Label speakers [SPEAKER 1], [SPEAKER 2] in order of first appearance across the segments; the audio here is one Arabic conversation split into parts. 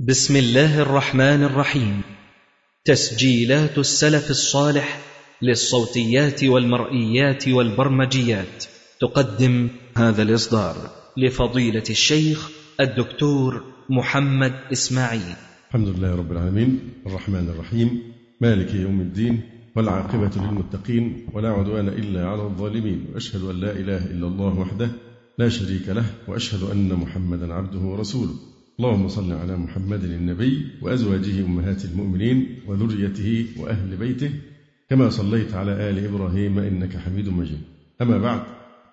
[SPEAKER 1] بسم الله الرحمن الرحيم. تسجيلات السلف الصالح للصوتيات والمرئيات والبرمجيات. تقدم هذا الإصدار لفضيلة الشيخ الدكتور محمد إسماعيل.
[SPEAKER 2] الحمد لله رب العالمين. الرحمن الرحيم. مالك يوم الدين والعاقبة للمتقين. ولا عدوان إلا على الظالمين. وأشهد أن لا إله إلا الله وحده لا شريك له. وأشهد أن محمدا عبده ورسوله. اللهم صل على محمد النبي وأزواجه أمهات المؤمنين وذريته وأهل بيته كما صليت على آل إبراهيم إنك حميد مجيد. أما بعد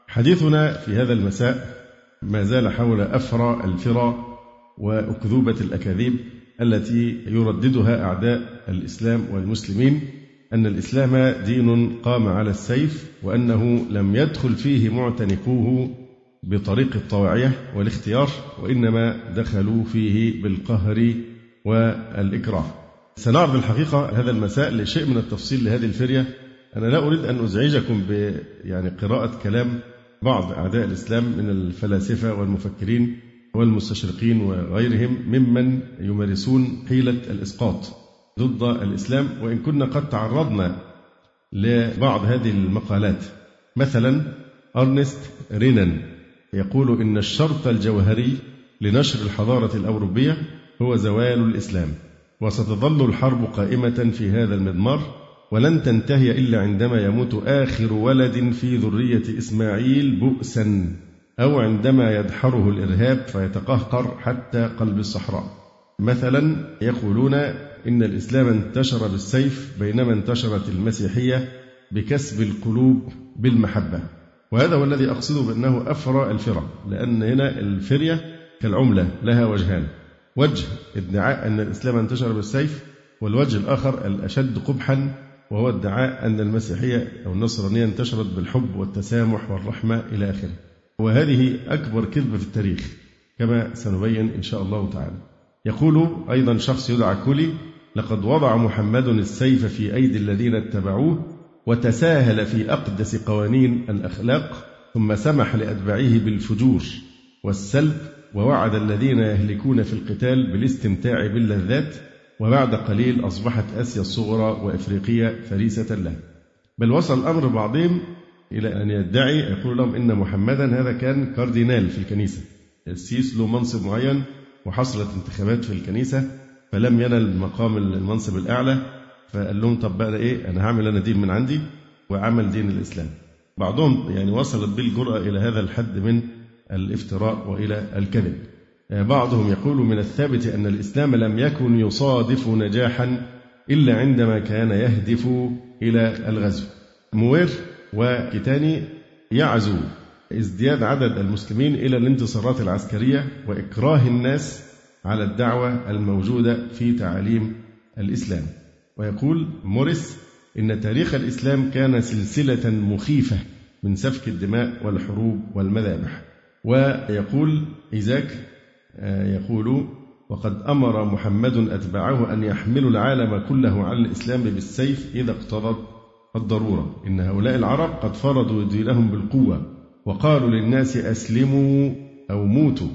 [SPEAKER 2] حديثنا في هذا المساء ما زال حول أفرى الفرى وأكذوبة الأكاذيب التي يرددها أعداء الإسلام والمسلمين أن الإسلام دين قام على السيف وأنه لم يدخل فيه معتنقوه بطريق الطواعية والاختيار وإنما دخلوا فيه بالقهر والإكراه. سنعرض الحقيقة هذا المساء لشيء من التفصيل لهذه الفرية. أنا لا أريد أن أزعجكم ب يعني قراءة كلام بعض أعداء الإسلام من الفلاسفة والمفكرين والمستشرقين وغيرهم ممن يمارسون حيلة الإسقاط ضد الإسلام. وإن كنا قد تعرضنا لبعض هذه المقالات مثلا أرنست رينان. يقول إن الشرط الجوهري لنشر الحضارة الأوروبية هو زوال الإسلام وستظل الحرب قائمة في هذا المضمار ولن تنتهي إلا عندما يموت آخر ولد في ذرية إسماعيل بؤسا أو عندما يدحره الإرهاب فيتقهقر حتى قلب الصحراء. مثلا يقولون إن الإسلام انتشر بالسيف بينما انتشرت المسيحية بكسب القلوب بالمحبة. وهذا هو الذي أقصده بأنه أفرى الفرى لأن هنا الفرية كالعملة لها وجهان. وجه ادعاء أن الإسلام انتشر بالسيف والوجه الآخر الأشد قبحا وهو ادعاء أن المسيحية أو النصرانية انتشرت بالحب والتسامح والرحمة إلى آخره. وهذه أكبر كذبة في التاريخ كما سنبين إن شاء الله تعالى. يقول أيضا شخص يدعى كولي لقد وضع محمد السيف في أيدي الذين اتبعوه وتساهل في أقدس قوانين الأخلاق ثم سمح لأتباعه بالفجور والسلب ووعد الذين يهلكون في القتال بالاستمتاع باللذات وبعد قليل أصبحت آسيا الصغرى وإفريقيا فريسة له. بل وصل الأمر بعضهم إلى أن يدعي يقول لهم إن محمدا هذا كان كاردينال في الكنيسة. السيس له منصب معين وحصلت انتخابات في الكنيسة فلم ينل مقام المنصب الأعلى. فقال لهم طب بقى إيه؟ أنا هعمل أنا دين من عندي وعمل دين الإسلام. بعضهم يعني وصلت بالجرأة إلى هذا الحد من الافتراء وإلى الكذب. بعضهم يقول من الثابت أن الإسلام لم يكن يصادف نجاحا إلا عندما كان يهدف إلى الغزو. موير وكتاني يعزو ازدياد عدد المسلمين إلى الانتصارات العسكرية وإكراه الناس على الدعوة الموجودة في تعاليم الإسلام. ويقول موريس إن تاريخ الإسلام كان سلسلة مخيفة من سفك الدماء والحروب والمذابح. ويقول إيزاك آه، يقول وقد أمر محمد أتباعه أن يحملوا العالم كله على الإسلام بالسيف إذا اقتضت الضرورة. إن هؤلاء العرب قد فرضوا دينهم بالقوة وقالوا للناس أسلموا أو موتوا.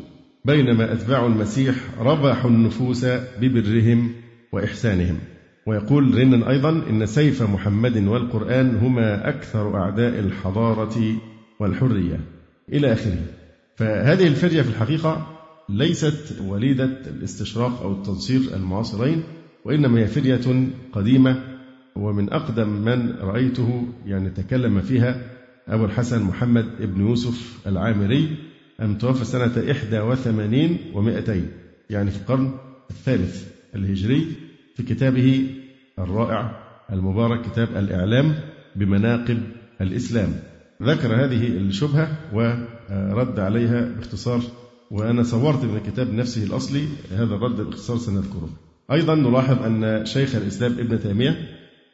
[SPEAKER 2] بينما أتباع المسيح ربحوا النفوس ببرهم وإحسانهم. ويقول رنن أيضا إن سيف محمد والقرآن هما أكثر أعداء الحضارة والحرية. إلى آخره. فهذه الفرية في الحقيقة ليست وليدة الاستشراق أو التنصير المعاصرين وإنما هي فرية قديمة ومن أقدم من رأيته يعني تكلم فيها أبو الحسن محمد بن يوسف العامري المتوفى سنة 81 و200 يعني في القرن الثالث الهجري في كتابه الرائع المبارك كتاب الإعلام بمناقب الإسلام. ذكر هذه الشبهة ورد عليها باختصار وأنا صورت من الكتاب نفسه الأصلي هذا الرد باختصار سنذكره. أيضا نلاحظ أن شيخ الإسلام ابن تيمية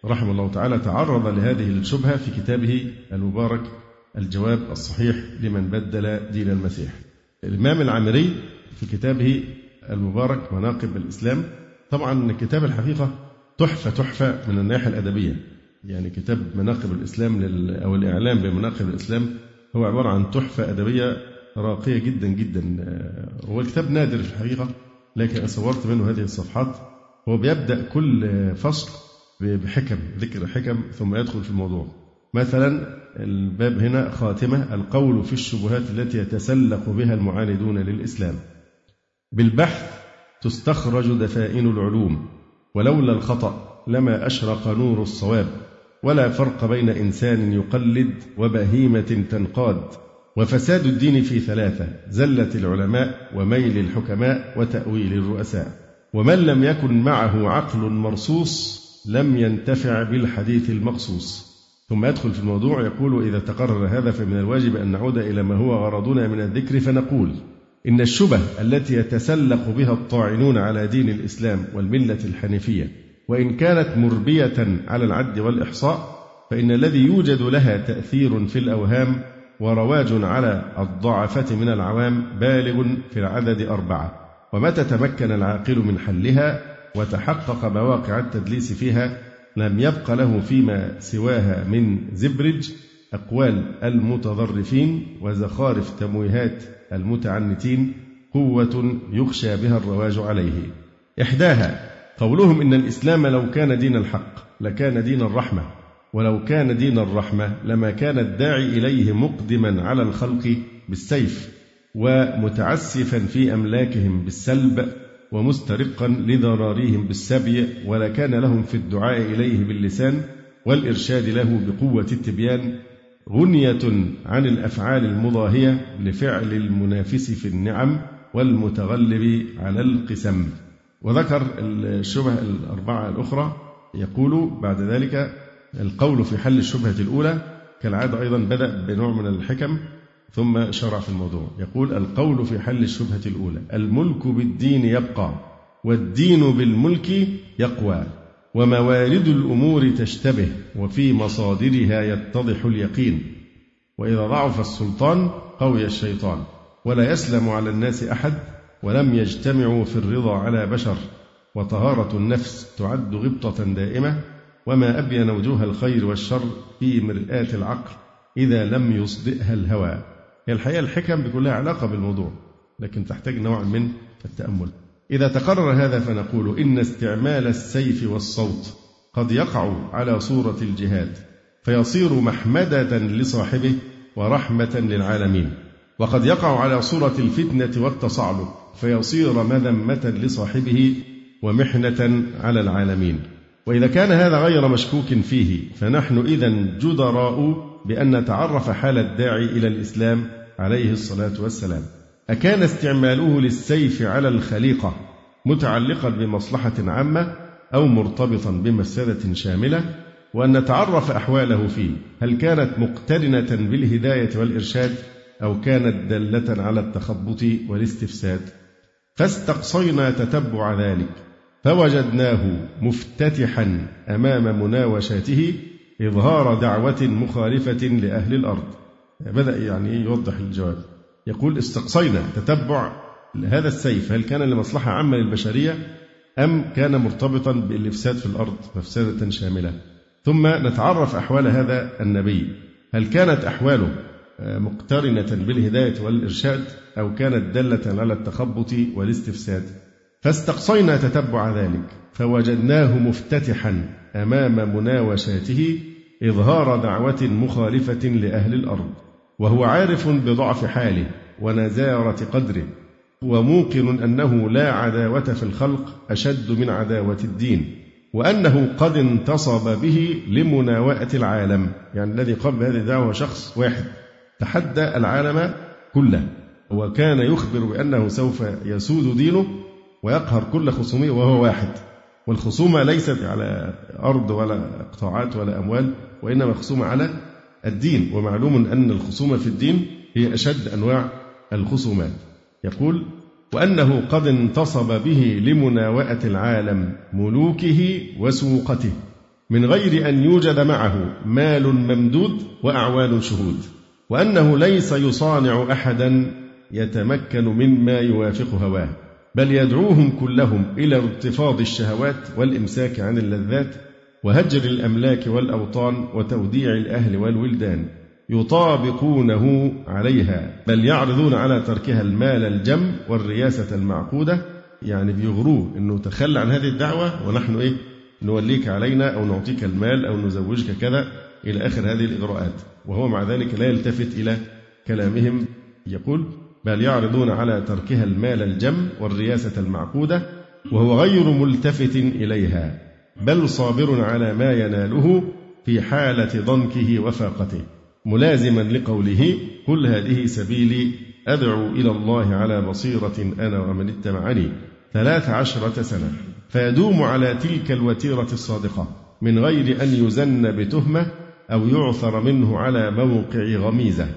[SPEAKER 2] رحمه الله تعالى تعرض لهذه الشبهة في كتابه المبارك الجواب الصحيح لمن بدل دين المسيح. الإمام العامري في كتابه المبارك مناقب الإسلام طبعا كتاب الحقيقة تحفة تحفة من الناحية الأدبية. يعني كتاب مناقب الإسلام أو الإعلام بمناقب الإسلام هو عبارة عن تحفة أدبية راقية جدا جدا. هو الكتاب نادر في الحقيقة لكن صورت منه هذه الصفحات. هو بيبدأ كل فصل بحكم ذكر حكم ثم يدخل في الموضوع. مثلا الباب هنا خاتمة القول في الشبهات التي يتسلق بها المعاندون للإسلام. بالبحث تستخرج دفائن العلوم. ولولا الخطأ لما أشرق نور الصواب ولا فرق بين إنسان يقلد وبهيمة تنقاد. وفساد الدين في ثلاثة زلة العلماء وميل الحكماء وتأويل الرؤساء. ومن لم يكن معه عقل مرصوص لم ينتفع بالحديث المقصوص. ثم يدخل في الموضوع يقول إذا تقرر هذا فمن الواجب أن نعود إلى ما هو غرضنا من الذكر فنقول إن الشبه التي يتسلق بها الطاعنون على دين الإسلام والملة الحنيفية وإن كانت مربية على العد والإحصاء فإن الذي يوجد لها تأثير في الأوهام ورواج على الضعفة من العوام بالغ في العدد أربعة ومتى تمكن العاقل من حلها وتحقق مواقع التدليس فيها لم يبق له فيما سواها من زبرج أقوال المتظرفين وزخارف تمويهات المتعنتين قوة يخشى بها الرواج عليه. إحداها قولهم إن الإسلام لو كان دين الحق لكان دين الرحمة ولو كان دين الرحمة لما كان الداعي إليه مقدما على الخلق بالسيف ومتعسفا في أملاكهم بالسلب ومسترقا لضراريهم بالسبي ولكان لهم في الدعاء إليه باللسان والإرشاد له بقوة التبيان غنية عن الأفعال المضاهية لفعل المنافس في النعم والمتغلب على القسم. وذكر الشبه الأربعة الأخرى. يقول بعد ذلك القول في حل الشبهة الأولى كالعادة أيضا بدأ بنوع من الحكم ثم شرع في الموضوع. يقول القول في حل الشبهة الأولى الملك بالدين يبقى والدين بالملك يقوى. وموارد الأمور تشتبه وفي مصادرها يتضح اليقين. وإذا ضعف السلطان قوي الشيطان ولا يسلم على الناس أحد ولم يجتمعوا في الرضا على بشر. وطهارة النفس تعد غبطة دائمة وما أبين وجوه الخير والشر في مرآة العقل إذا لم يصدئها الهوى. هي الحقيقة الحكم بيكون لها علاقة بالموضوع لكن تحتاج نوع من التأمل. إذا تقرر هذا فنقول إن استعمال السيف والصوت قد يقع على صورة الجهاد فيصير محمدة لصاحبه ورحمة للعالمين. وقد يقع على صورة الفتنة والتصعلق فيصير مذمة لصاحبه ومحنة على العالمين. وإذا كان هذا غير مشكوك فيه فنحن إذا جدراء بأن نتعرف حال الداعي إلى الإسلام عليه الصلاة والسلام. أكان استعماله للسيف على الخليقة متعلقا بمصلحة عامة أو مرتبطا بمفسدة شاملة وأن نتعرف أحواله فيه. هل كانت مقترنة بالهداية والإرشاد أو كانت دالة على التخبط والاستفساد؟ فاستقصينا تتبع ذلك. فوجدناه مفتتحا أمام مناوشاته إظهار دعوة مخالفة لأهل الأرض. بدأ يعني يوضح الجواب. يقول استقصينا تتبع هذا السيف هل كان لمصلحة عامة للبشرية أم كان مرتبطا بالإفساد في الأرض مفسدة شاملة؟ ثم نتعرف أحوال هذا النبي هل كانت أحواله مقترنة بالهداية والإرشاد أو كانت دالة على التخبط والاستفساد؟ فاستقصينا تتبع ذلك فوجدناه مفتتحا أمام مناوشاته إظهار دعوة مخالفة لأهل الأرض. وهو عارف بضعف حاله ونزارة قدره وموقن أنه لا عداوة في الخلق أشد من عداوة الدين وأنه قد انتصب به لمناوئة العالم يعني الذي قام بهذه الدعوة شخص واحد تحدى العالم كله وكان يخبر بأنه سوف يسود دينه ويقهر كل خصومه وهو واحد والخصومة ليست على أرض ولا قطاعات ولا أموال وإنما خصومة على الدين ومعلوم أن الخصومة في الدين هي أشد أنواع الخصومات. يقول وأنه قد انتصب به لمناوئة العالم ملوكه وسوقته من غير أن يوجد معه مال ممدود وأعوان شهود وأنه ليس يصانع أحدا يتمكن مما يوافق هواه بل يدعوهم كلهم إلى ارتفاض الشهوات والإمساك عن اللذات وهجر الأملاك والأوطان وتوديع الأهل والولدان يطابقونه عليها بل يعرضون على تركها المال الجم والرياسة المعقودة. يعني بيغروه إنه تخلى عن هذه الدعوة ونحن إيه؟ نوليك علينا أو نعطيك المال أو نزوجك كذا إلى آخر هذه الإغراءات. وهو مع ذلك لا يلتفت إلى كلامهم. يقول بل يعرضون على تركها المال الجم والرياسة المعقودة وهو غير ملتفت إليها. بل صابر على ما يناله في حالة ضنكه وفاقته ملازما لقوله قل هذه سبيلي أدعو إلى الله على بصيرة أنا ومن اتبعني. ثلاث عشرة سنة. فيدوم على تلك الوتيرة الصادقة من غير أن يزن بتهمة أو يعثر منه على موقع غميزة.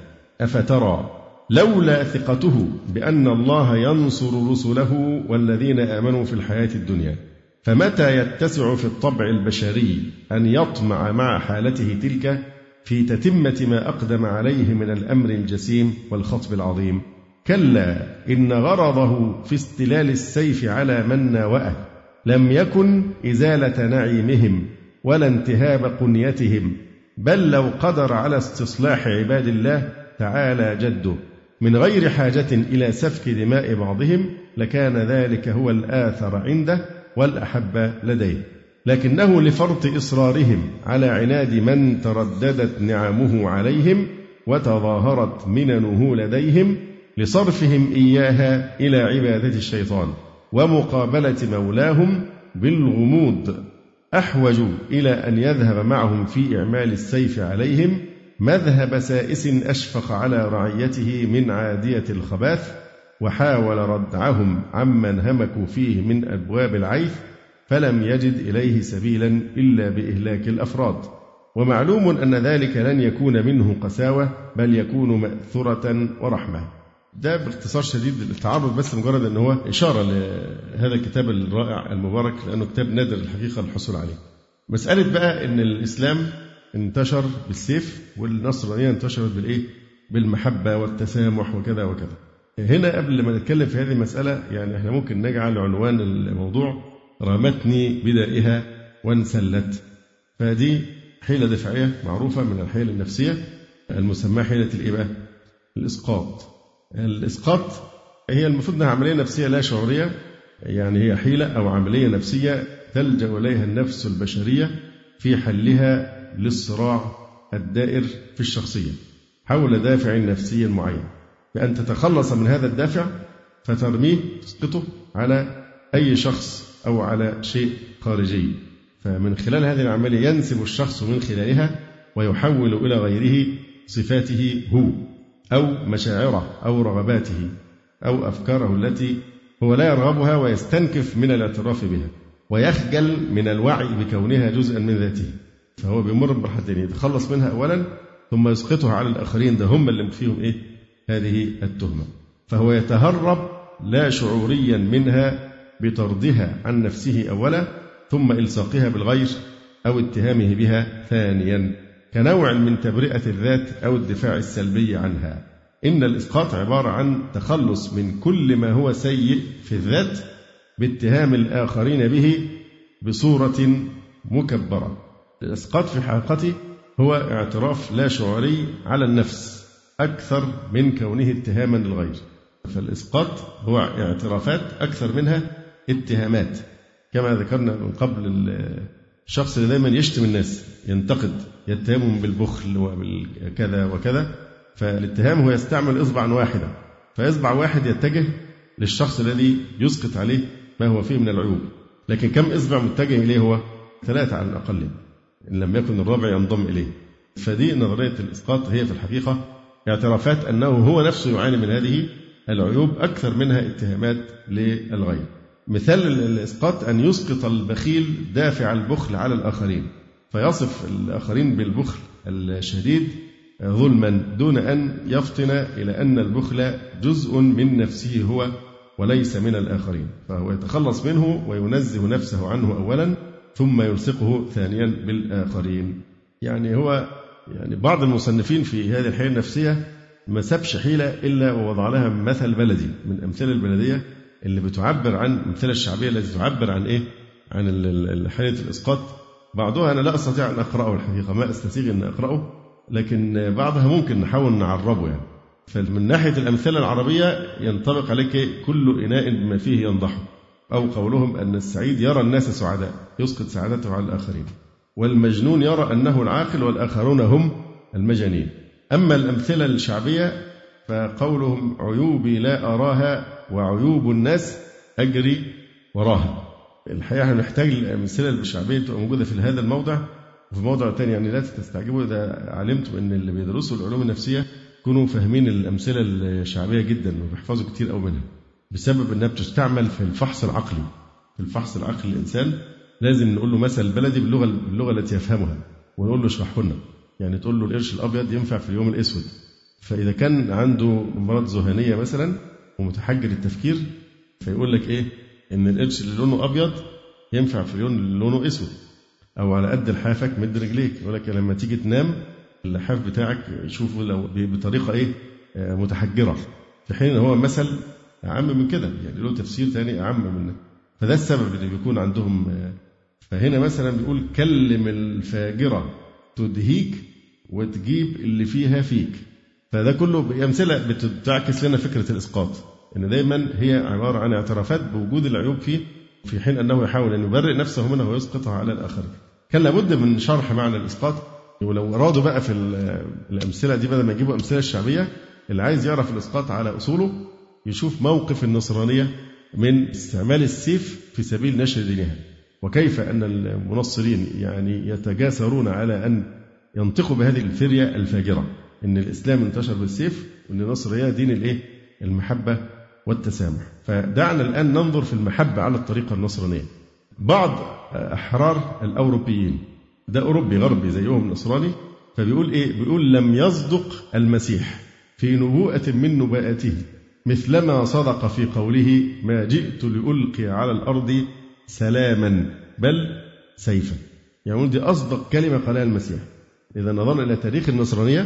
[SPEAKER 2] أفترى لولا ثقته بأن الله ينصر رسله والذين آمنوا في الحياة الدنيا. فمتى يتسع في الطبع البشري أن يطمع مع حالته تلك في تتمة ما أقدم عليه من الأمر الجسيم والخطب العظيم؟ كلا إن غرضه في استلال السيف على من ناوأه لم يكن إزالة نعيمهم ولا انتهاب قنيتهم بل لو قدر على استصلاح عباد الله تعالى جده. من غير حاجة إلى سفك دماء بعضهم لكان ذلك هو الآثر عنده والأحب لديه. لكنه لفرط إصرارهم على عناد من ترددت نعمه عليهم وتظاهرت مننه لديهم لصرفهم إياها إلى عبادة الشيطان ومقابلة مولاهم بالغموض. أحوج إلى أن يذهب معهم في إعمال السيف عليهم مذهب سائس أشفق على رعيته من عادية الخباث وحاول ردعهم عمن همكوا فيه من أبواب العيث فلم يجد إليه سبيلا إلا بإهلاك الأفراد ومعلوم أن ذلك لن يكون منه قساوة بل يكون مأثرة ورحمة ده باختصار شديد التعرض بس مجرد أن هو إشارة لهذا الكتاب الرائع المبارك لأنه كتاب نادر الحقيقة الحصول عليه. مسألة بقى إن الإسلام انتشر بالسيف والنصرانيه انتشرت بالإيه؟ بالمحبة والتسامح وكذا وكذا. هنا قبل ما نتكلم في هذه المسألة يعني إحنا ممكن نجعل عنوان الموضوع رمتني بدائها وانسلت فدي حيلة دفاعية معروفة من الحيل النفسية المسماة حيلة الإيه؟ الإسقاط. الإسقاط هي المفروض أنها عملية نفسية لا شعورية يعني هي حيلة أو عملية نفسية تلجأ إليها النفس البشرية في حلها للصراع الدائر في الشخصية حول دافع نفسي معين بأن تتخلص من هذا الدافع فترميه تسقطه على أي شخص أو على شيء خارجي. فمن خلال هذه العملية ينسب الشخص من خلالها ويحول إلى غيره صفاته هو أو مشاعره أو رغباته أو أفكاره التي هو لا يرغبها ويستنكف من الاعتراف بها ويخجل من الوعي بكونها جزءا من ذاته. فهو بيمر بمرحلتين يتخلص منها أولا ثم يسقطها على الآخرين ده هم اللي فيهم إيه؟ هذه التهمة. فهو يتهرب لا شعوريا منها بطردها عن نفسه أولا ثم إلصاقها بالغير أو اتهامه بها ثانيا كنوع من تبرئة الذات أو الدفاع السلبي عنها. إن الإسقاط عبارة عن تخلص من كل ما هو سيء في الذات باتهام الآخرين به بصورة مكبرة. الإسقاط في حقيقته هو اعتراف لا شعوري على النفس. أكثر من كونه اتهاما للغير. فالإسقاط هو اعترافات أكثر منها اتهامات. كما ذكرنا من قبل الشخص اللي دايما يشتم الناس ينتقد يتهمهم بالبخل وبالكذا وكذا فالاتهام هو يستعمل إصبعا واحدا فإصبع واحد يتجه للشخص الذي يسقط عليه ما هو فيه من العيوب. لكن كم إصبع متجه إليه هو؟ ثلاثة على الأقل إن لم يكن الرابع ينضم إليه. فدي نظرية الإسقاط هي في الحقيقة اعترافات أنه هو نفسه يعاني من هذه العيوب أكثر منها اتهامات للغير. مثال الإسقاط أن يسقط البخيل دافع البخل على الآخرين فيصف الآخرين بالبخل الشديد ظلما دون أن يفطن إلى أن البخل جزء من نفسه هو وليس من الآخرين. فهو يتخلص منه وينزه نفسه عنه أولا ثم يلصقه ثانيا بالآخرين. يعني هو يعني بعض المصنفين في هذه الحياة النفسية ما سابش حيلة إلا ووضع لها مثل بلدي من الأمثلة البلدية اللي بتعبر عن الأمثلة الشعبية التي تعبر عن إيه؟ عن حالة الإسقاط. بعضها أنا لا أستطيع أن أقرأه الحقيقة ما أستسيغ أن أقرأه لكن بعضها ممكن نحاول نعربه يعني. فمن ناحية الأمثلة العربية ينطبق عليك كل إناء بما فيه ينضح أو قولهم أن السعيد يرى الناس سعداء يسقط سعادته على الآخرين. والمجنون يرى أنه العاقل والآخرون هم المجانين. أما الأمثلة الشعبية فقولهم عيوبي لا أراها وعيوب الناس أجري وراها. الحقيقة نحتاج الأمثلة الشعبية تبقى موجودة في هذا الموضع. وفي موضع ثاني يعني لا تستعجبوا إذا علمتم أن اللي بيدرسوا العلوم النفسية يكونوا فاهمين الأمثلة الشعبية جدا وبيحفظوا كتير قوي منها بسبب أنها بتستعمل في الفحص العقلي. في الفحص العقلي الإنسان لازم نقول له مثل بلدي باللغة باللغة التي يفهمها ونقول له اشرحه لنا. يعني تقول له القرش الأبيض ينفع في اليوم الأسود. فإذا كان عنده مرض ذهنية مثلا ومتحجر التفكير فيقول لك إيه؟ إن القرش اللي لونه أبيض ينفع في اليوم اللي لونه أسود. أو على قد لحافك مد رجليك. يقول لك لما تيجي تنام اللحاف بتاعك يشوفه لو بطريقة إيه؟ آه، متحجرة. في حين هو مثل أعم من كده. يعني له تفسير ثاني أعم من فده السبب اللي بيكون عندهم آه، فهنا مثلا بيقول كلم الفاجرة تدهيك وتجيب اللي فيها فيك. فده كله أمثلة بتعكس لنا فكرة الإسقاط إن دايما هي عبارة عن اعترافات بوجود العيوب فيه في حين أنه يحاول أن يبرئ نفسه منها ويسقطها على الآخرين كان لابد من شرح معنى الإسقاط ولو أرادوا بقى في الأمثلة دي بدل ما يجيبوا أمثلة الشعبية اللي عايز يعرف الإسقاط على أصوله يشوف موقف النصرانية من استعمال السيف في سبيل نشر دينها. وكيف أن المنصرين يعني يتجاسرون على أن ينطقوا بهذه الفرية الفاجرة؟ أن الإسلام انتشر بالسيف وأن النصر هي دين الإيه؟ المحبة والتسامح. فدعنا الآن ننظر في المحبة على الطريقة النصرانية. بعض أحرار الأوروبيين ده أوروبي غربي زيهم نصراني فبيقول إيه؟ بيقول لم يصدق المسيح في نبوءة من نبوءاته مثلما صدق في قوله ما جئت لألقي على الأرض سلاما بل سيفا. يعني دي أصدق كلمة قالها المسيح. إذا نظرنا إلى تاريخ النصرانية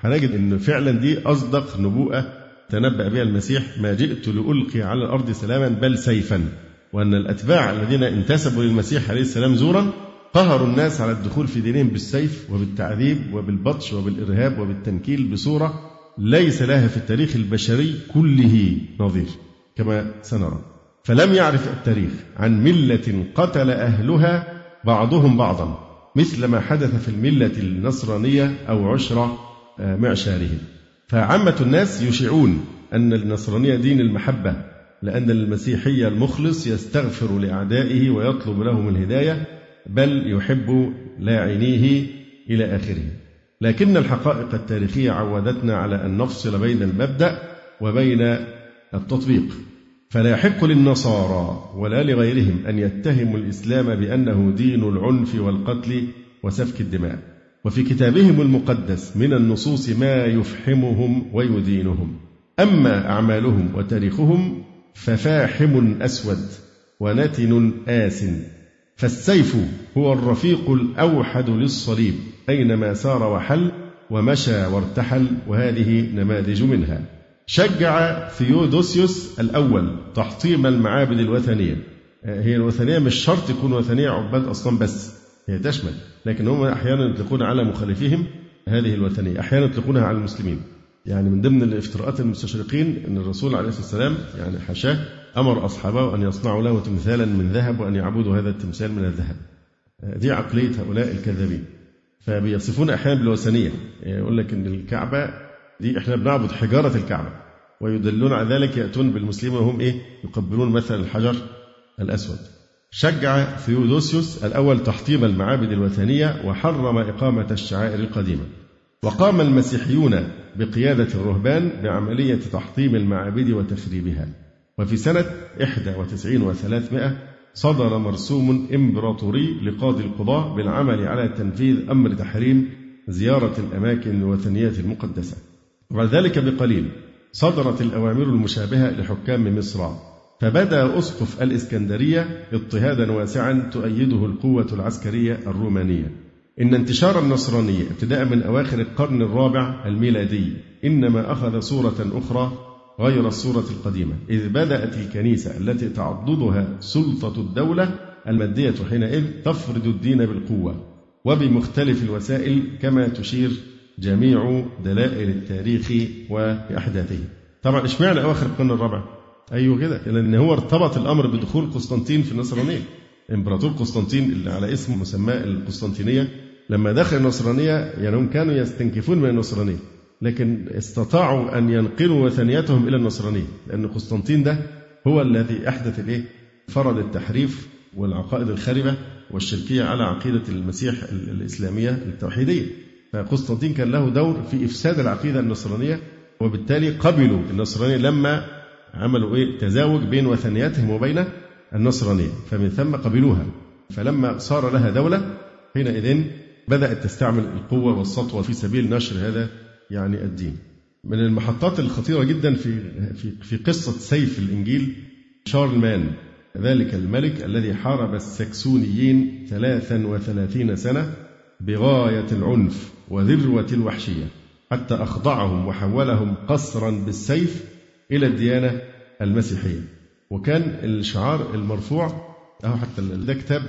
[SPEAKER 2] هنجد أن فعلا دي أصدق نبوءة تنبأ بها المسيح ما جئت لألقي على الأرض سلاما بل سيفا. وأن الأتباع الذين انتسبوا للمسيح عليه السلام زورا قهروا الناس على الدخول في دينهم بالسيف وبالتعذيب وبالبطش وبالإرهاب وبالتنكيل بصورة ليس لها في التاريخ البشري كله نظير كما سنرى. فلم يعرف التاريخ. عن ملة قتل أهلها بعضهم بعضا مثل ما حدث في الملة النصرانية أو عشرة آه، معشارهم. فعامة الناس يشيعون أن النصرانية دين المحبة لأن المسيحية المخلص يستغفر لأعدائه ويطلب لهم الهداية بل يحب لاعنيه إلى آخره. لكن الحقائق التاريخية عودتنا على أن نفصل بين المبدأ وبين التطبيق. فلا يحق للنصارى ولا لغيرهم أن يتهموا الإسلام بأنه دين العنف والقتل وسفك الدماء. وفي كتابهم المقدس من النصوص ما يفحمهم ويدينهم. أما أعمالهم وتاريخهم ففاحم أسود ونتن آس. فالسيف هو الرفيق الأوحد للصليب أينما سار وحل ومشى وارتحل وهذه نماذج منها. شجع ثيودوسيوس الأول تحطيم المعابد الوثنية. هي الوثنية مش شرط تكون وثنية عباد أصلا بس هي تشمل لكن هم أحيانا يطلقون على مخالفيهم هذه الوثنية أحيانا يطلقونها على المسلمين. يعني من ضمن الافتراءات المستشرقين أن الرسول عليه الصلاة والسلام يعني حاشاه أمر أصحابه أن يصنعوا له تمثالا من ذهب وأن يعبدوا هذا التمثال من الذهب. دي عقلية هؤلاء الكذابين. فبيصفون أحيانا بالوثنية. يقول لك أن الكعبة دي إحنا بنعبد حجارة الكعبة ويدلون على ذلك يأتون بالمسلمين وهم إيه؟ يقبلون مثل الحجر الأسود. شجع ثيودوسيوس الأول تحطيم المعابد الوثنية وحرم إقامة الشعائر القديمة. وقام المسيحيون بقيادة الرهبان بعملية تحطيم المعابد وتخريبها. وفي سنة 91 و300 صدر مرسوم إمبراطوري لقاضي القضاة بالعمل على تنفيذ أمر تحريم زيارة الأماكن الوثنية المقدسة. وبعد ذلك بقليل. صدرت الأوامر المشابهة لحكام مصر. فبدأ أسقف الإسكندرية اضطهادا واسعا تؤيده القوة العسكرية الرومانية. إن انتشار النصرانية ابتداء من أواخر القرن الرابع الميلادي. إنما أخذ صورة أخرى غير الصورة القديمة. إذ بدأت الكنيسة التي تعضدها سلطة الدولة المادية حينئذ تفرض الدين بالقوة. وبمختلف الوسائل كما تشير جميع دلائل التاريخ وأحداثه. طبعا اشمعنى أواخر القرن الرابع؟ أيوه كده لأن هو ارتبط الأمر بدخول قسطنطين في النصرانية. إمبراطور قسطنطين اللي على اسم مسماه القسطنطينية لما دخل النصرانية يعني هم كانوا يستنكفون من النصرانية لكن استطاعوا أن ينقلوا وثنيتهم إلى النصرانية لأن قسطنطين ده هو الذي أحدث الإيه؟ فرض التحريف والعقائد الخربة والشركية على عقيدة المسيح الإسلامية التوحيدية. فقسطنطين كان له دور في إفساد العقيدة النصرانية وبالتالي قبلوا النصرانية لما عملوا إيه؟ تزاوج بين وثنياتهم وبين النصرانية. فمن ثم قبلوها. فلما صار لها دولة حينئذ بدأت تستعمل القوة والسطوة في سبيل نشر هذا يعني الدين. من المحطات الخطيرة جدا في في في قصة سيف الإنجيل شارلمان ذلك الملك الذي حارب السكسونيين 33 سنة بغاية العنف. وذروة الوحشية حتى أخضعهم وحولهم قصرا بالسيف إلى الديانة المسيحية. وكان الشعار المرفوع أهو حتى ده كتاب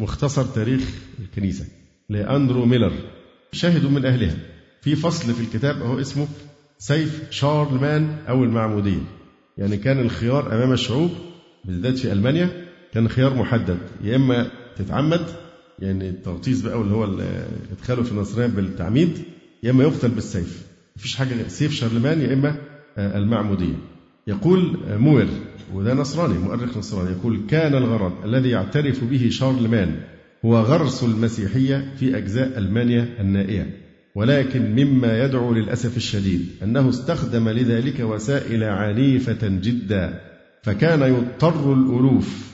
[SPEAKER 2] مختصر تاريخ الكنيسة لأندرو ميلر شاهد من أهلها. في فصل في الكتاب أهو اسمه سيف شارلمان أو المعمودية. يعني كان الخيار أمام الشعوب بالذات في ألمانيا كان خيار محدد يا إما تتعمد يعني التغطيس بقى واللي هو إدخاله في النصرانية بالتعميد يا إما يقتل بالسيف. مفيش حاجة سيف شارلمان يا إما آه، المعمودية. يقول آه، موير وده نصراني مؤرخ نصراني يقول كان الغرض الذي يعترف به شارلمان هو غرس المسيحية في أجزاء ألمانيا النائية ولكن مما يدعو للأسف الشديد أنه استخدم لذلك وسائل عنيفة جدا فكان يضطر الألوف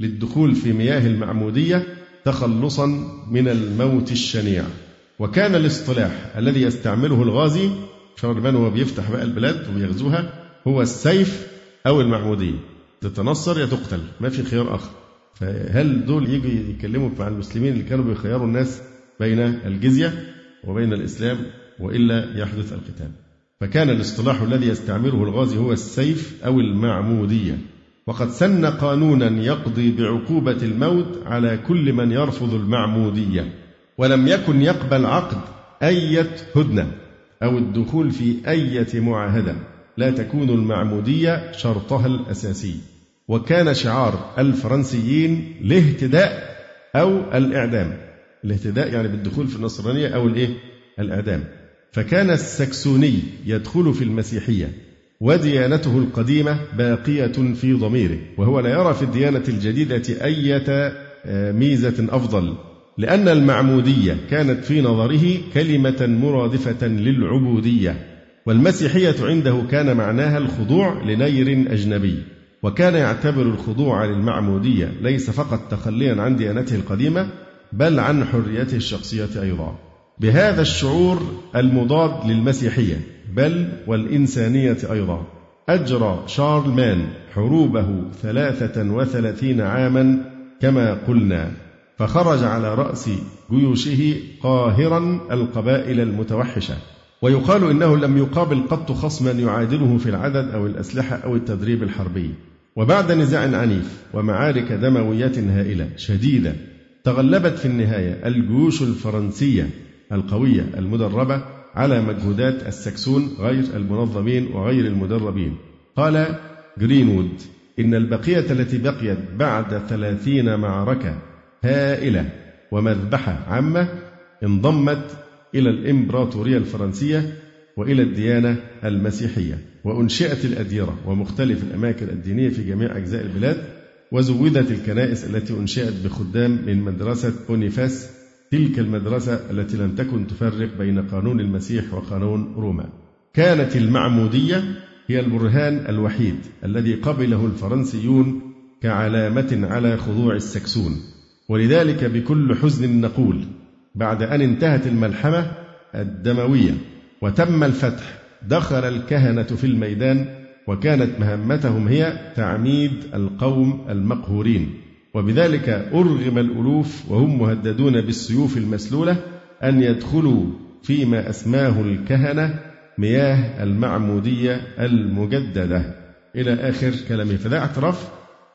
[SPEAKER 2] للدخول في مياه المعمودية تخلصا من الموت الشنيع. وكان الاصطلاح الذي يستعمله الغازي شارلمان وهو بيفتح بقى البلاد ويغزوها هو السيف أو المعمودية. تتنصر يا تقتل ما في خيار آخر. فهل دول يجوا يتكلموا مع المسلمين اللي كانوا بيخيروا الناس بين الجزية وبين الإسلام وإلا يحدث القتال؟ فكان الاصطلاح الذي يستعمله الغازي هو السيف أو المعمودية. وقد سن قانونا يقضي بعقوبة الموت على كل من يرفض المعمودية ولم يكن يقبل عقد أية هدنة أو الدخول في أية معاهدة لا تكون المعمودية شرطها الأساسي. وكان شعار الفرنسيين الاهتداء أو الإعدام. الاهتداء يعني بالدخول في النصرانية أو الإيه؟ الإعدام. فكان السكسوني يدخل في المسيحية. وديانته القديمة باقية في ضميره وهو لا يرى في الديانة الجديدة أية آه، ميزة أفضل لأن المعمودية كانت في نظره كلمة مرادفة للعبودية والمسيحية عنده كان معناها الخضوع لنير أجنبي وكان يعتبر الخضوع للمعمودية ليس فقط تخليا عن ديانته القديمة بل عن حريته الشخصية أيضا. بهذا الشعور المضاد للمسيحية. بل والإنسانية أيضا. أجرى شارلمان حروبه ثلاثة وثلاثين عاما كما قلنا فخرج على رأس جيوشه قاهرا القبائل المتوحشة ويقال إنه لم يقابل قط خصما يعادله في العدد أو الأسلحة أو التدريب الحربي. وبعد نزاع عنيف ومعارك دموية هائلة شديدة تغلبت في النهاية الجيوش الفرنسية القوية المدربة على مجهودات السكسون غير المنظمين وغير المدربين. قال جرينوود إن البقية التي بقيت بعد ثلاثين معركة هائلة ومذبحة عامة انضمت إلى الإمبراطورية الفرنسية وإلى الديانة المسيحية وأنشئت الأديرة ومختلف الأماكن الدينية في جميع أجزاء البلاد وزودت الكنائس التي أنشئت بخدام من مدرسة بونيفاس تلك المدرسة التي لم تكن تفرق بين قانون المسيح وقانون روما. كانت المعمودية هي البرهان الوحيد الذي قبله الفرنسيون كعلامة على خضوع السكسون. ولذلك بكل حزن نقول بعد أن انتهت الملحمة الدموية وتم الفتح دخل الكهنة في الميدان وكانت مهمتهم هي تعميد القوم المقهورين. وبذلك أرغم الألوف وهم مهددون بالسيوف المسلولة أن يدخلوا فيما أسماه الكهنة مياه المعمودية المجددة. إلى آخر كلامه فده اعتراف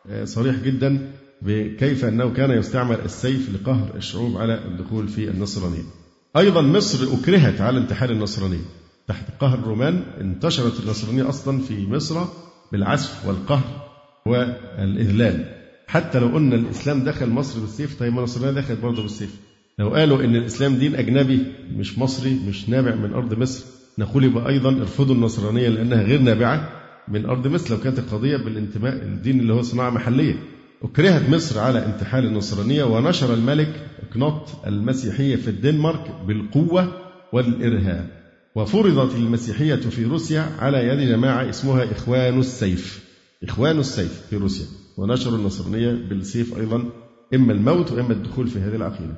[SPEAKER 2] آه، صريح جدا بكيف أنه كان يستعمل السيف لقهر الشعوب على الدخول في النصرانية. أيضا مصر أكرهت على انتحال النصرانية. تحت قهر الرومان انتشرت النصرانية أصلا في مصر بالعسف والقهر والإذلال. حتى لو قلنا الإسلام دخل مصر بالسيف طيب ما النصرانية دخلت برضه بالسيف. لو قالوا إن الإسلام دين أجنبي مش مصري مش نابع من أرض مصر نقول يبقى أيضا ارفضوا النصرانية لأنها غير نابعة من أرض مصر. لو كانت القضية بالانتماء الدين اللي هو صناعة محلية. أكرهت مصر على انتحال النصرانية ونشر الملك إقناط المسيحية في الدنمارك بالقوة والإرهاب. وفرضت المسيحية في روسيا على يد جماعة اسمها إخوان السيف. إخوان السيف في روسيا. ونشروا النصرانية بالسيف أيضا إما الموت وإما الدخول في هذه العقيدة.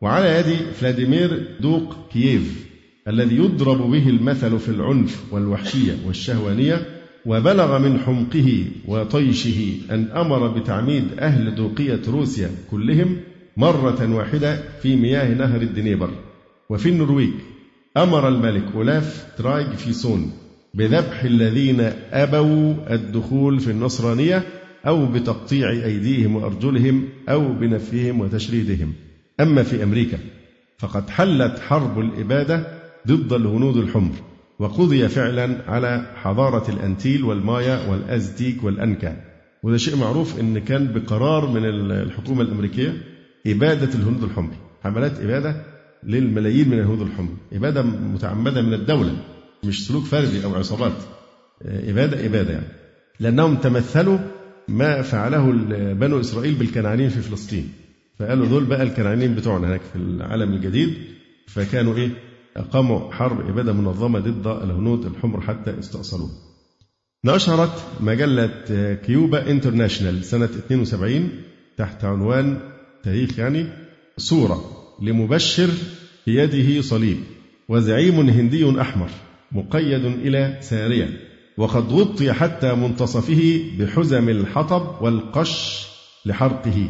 [SPEAKER 2] وعلى يد فلاديمير دوق كييف الذي يضرب به المثل في العنف والوحشية والشهوانية وبلغ من حمقه وطيشه أن أمر بتعميد أهل دوقية روسيا كلهم مرة واحدة في مياه نهر الدنيبر. وفي النرويج أمر الملك أولاف ترايج فيسون بذبح الذين أبوا الدخول في النصرانية أو بتقطيع أيديهم وأرجلهم أو بنفيهم وتشريدهم. أما في أمريكا فقد حلت حرب الإبادة ضد الهنود الحمر وقضي فعلا على حضارة الأنتيل والمايا والأزتيك والأنكا. وده شيء معروف أن كان بقرار من الحكومة الأمريكية إبادة الهنود الحمر. حملات إبادة للملايين من الهنود الحمر. إبادة متعمدة من الدولة مش سلوك فردي أو عصابات. إبادة إبادة يعني. لأنهم تمثلوا ما فعله بنو إسرائيل بالكنعانيين في فلسطين. فقالوا دول بقى الكنعانيين بتوعنا هناك في العالم الجديد. فكانوا إيه؟ أقاموا حرب إبادة منظمة ضد الهنود الحمر حتى استأصلوه. نشرت مجلة كيوبا انترناشونال سنة 72 تحت عنوان تاريخ يعني صورة لمبشر بيده صليب وزعيم هندي أحمر مقيد إلى سارية. وقد غطي حتى منتصفه بحزم الحطب والقش لحرقه.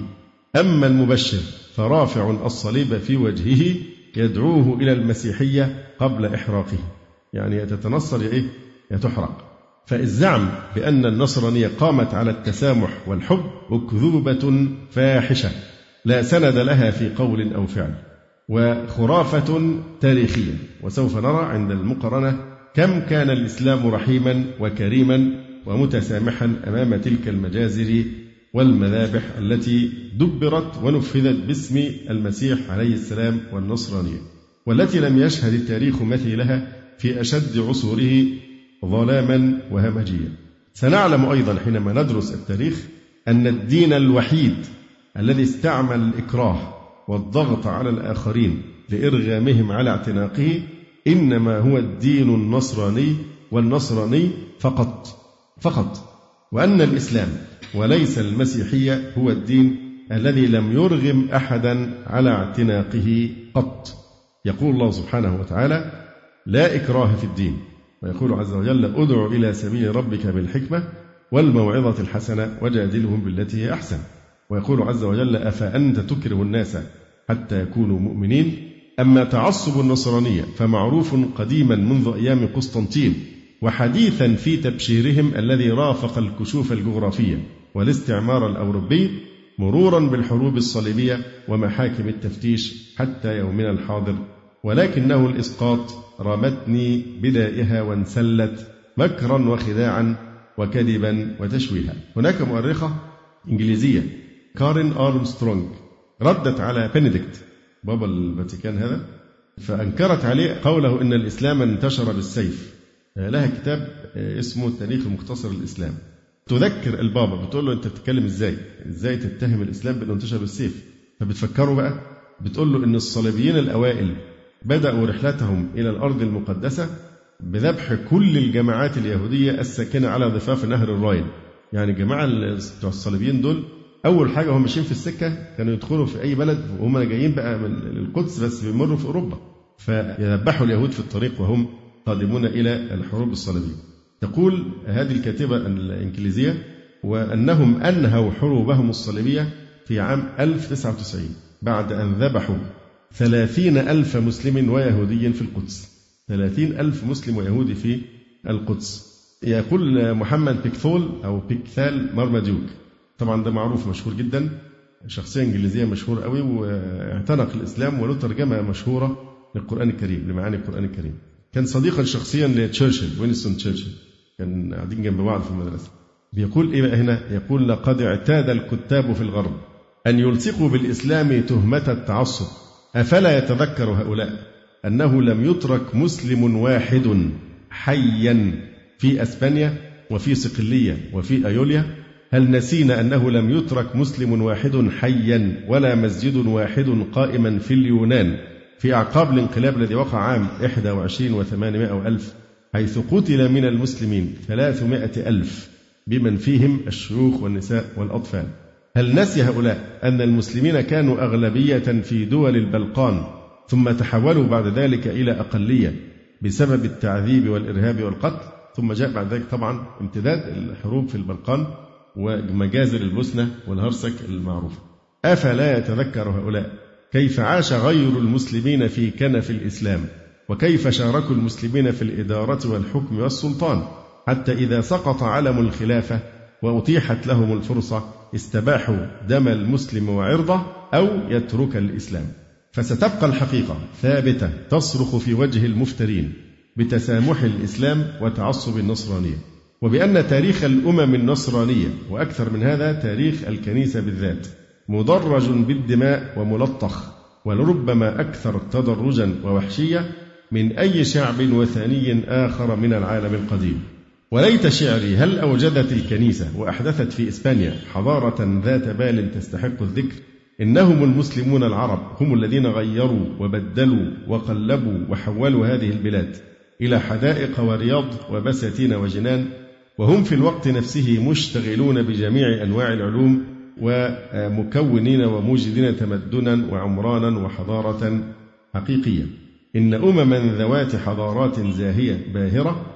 [SPEAKER 2] أما المبشر فرافع الصليب في وجهه يدعوه إلى المسيحية قبل إحراقه. يعني تتنصر إيه؟ تحرق فالزعم بأن النصرانية قامت على التسامح والحب أكذوبة فاحشة لا سند لها في قول أو فعل وخرافة تاريخية. وسوف نرى عند المقارنة كم كان الإسلام رحيما وكريما ومتسامحا أمام تلك المجازر والمذابح التي دبرت ونفذت باسم المسيح عليه السلام والنصرانية والتي لم يشهد التاريخ مثيلها في أشد عصوره ظلاما وهمجيا. سنعلم أيضا حينما ندرس التاريخ أن الدين الوحيد الذي استعمل الإكراه والضغط على الآخرين لإرغامهم على اعتناقه إنما هو الدين النصراني والنصراني فقط فقط. وأن الإسلام وليس المسيحية هو الدين الذي لم يرغم أحدا على اعتناقه قط. يقول الله سبحانه وتعالى لا إكراه في الدين ويقول عز وجل أدع إلى سبيل ربك بالحكمة والموعظة الحسنة وجادلهم بالتي هي أحسن ويقول عز وجل أفأنت تكره الناس حتى يكونوا مؤمنين أما تعصب النصرانية فمعروف قديما منذ أيام قسطنطين وحديثا في تبشيرهم الذي رافق الكشوف الجغرافية والاستعمار الأوروبي مرورا بالحروب الصليبية ومحاكم التفتيش حتى يومنا الحاضر. ولكنه الإسقاط رمتني بدائها وانسلت مكرا وخداعا وكذبا وتشويها. هناك مؤرخة إنجليزية كارين أرمسترونج ردت على بنديكت. بابا الفاتيكان هذا فأنكرت عليه قوله إن الإسلام انتشر بالسيف. لها كتاب اسمه التاريخ المختصر الإسلام تذكر البابا بتقول له أنت بتتكلم إزاي؟ إزاي تتهم الإسلام بأنه انتشر بالسيف؟ فبتفكروا بقى بتقول له إن الصليبيين الأوائل بدأوا رحلتهم إلى الأرض المقدسة بذبح كل الجماعات اليهودية الساكنة على ضفاف نهر الراين. يعني الجماعة بتوع الصليبيين دول أول حاجة هم ماشيين في السكة كانوا يدخلوا في أي بلد وهم جايين بقى من القدس بس بيمروا في أوروبا. فيذبحوا اليهود في الطريق وهم قادمون إلى الحروب الصليبية. تقول هذه الكاتبة الإنجليزية وأنهم أنهوا حروبهم الصليبية في عام 1099 بعد أن ذبحوا ثلاثين ألف مسلم ويهودي في القدس. ثلاثين ألف مسلم ويهودي في القدس. يقول محمد بيكثول أو بيكثال مرمديوك طبعا ده معروف مشهور جدا. شخصية إنجليزية مشهور قوي واعتنق الإسلام وله ترجمة مشهورة للقرآن الكريم لمعاني القرآن الكريم. كان صديقا شخصيا لتشرشل وينستون تشرشل. كان قاعدين جنب بعض في المدرسة. بيقول إيه بقى هنا؟ يقول لقد اعتاد الكتاب في الغرب أن يلصقوا بالإسلام تهمة التعصب. أفلا يتذكر هؤلاء أنه لم يترك مسلم واحد حيا في أسبانيا وفي صقلية وفي أيوليا هل نسينا أنه لم يترك مسلم واحد حيا ولا مسجد واحد قائما في اليونان في أعقاب الانقلاب الذي وقع عام 21 و800 ألف حيث قتل من المسلمين 300 ألف بمن فيهم الشيوخ والنساء والأطفال. هل نسي هؤلاء أن المسلمين كانوا أغلبية في دول البلقان ثم تحولوا بعد ذلك إلى أقلية بسبب التعذيب والإرهاب والقتل؟ ثم جاء بعد ذلك طبعا امتداد الحروب في البلقان. ومجازر البوسنة والهرسك المعروفة. أفلا يتذكر هؤلاء؟ كيف عاش غير المسلمين في كنف الإسلام؟ وكيف شاركوا المسلمين في الإدارة والحكم والسلطان؟ حتى إذا سقط علم الخلافة وأتيحت لهم الفرصة استباحوا دم المسلم وعرضه أو يترك الإسلام. فستبقى الحقيقة ثابتة تصرخ في وجه المفترين بتسامح الإسلام وتعصب النصرانية. وبأن تاريخ الأمم النصرانية وأكثر من هذا تاريخ الكنيسة بالذات مدرج بالدماء وملطخ ولربما أكثر تدرجا ووحشية من أي شعب وثني آخر من العالم القديم. وليت شعري هل أوجدت الكنيسة وأحدثت في إسبانيا حضارة ذات بال تستحق الذكر؟ إنهم المسلمون العرب هم الذين غيروا وبدلوا وقلبوا وحولوا هذه البلاد إلى حدائق ورياض وبساتين وجنان وهم في الوقت نفسه مشتغلون بجميع أنواع العلوم ومكونين وموجدين تمدنا وعمرانا وحضارة حقيقية. إن أمما ذوات حضارات زاهية باهرة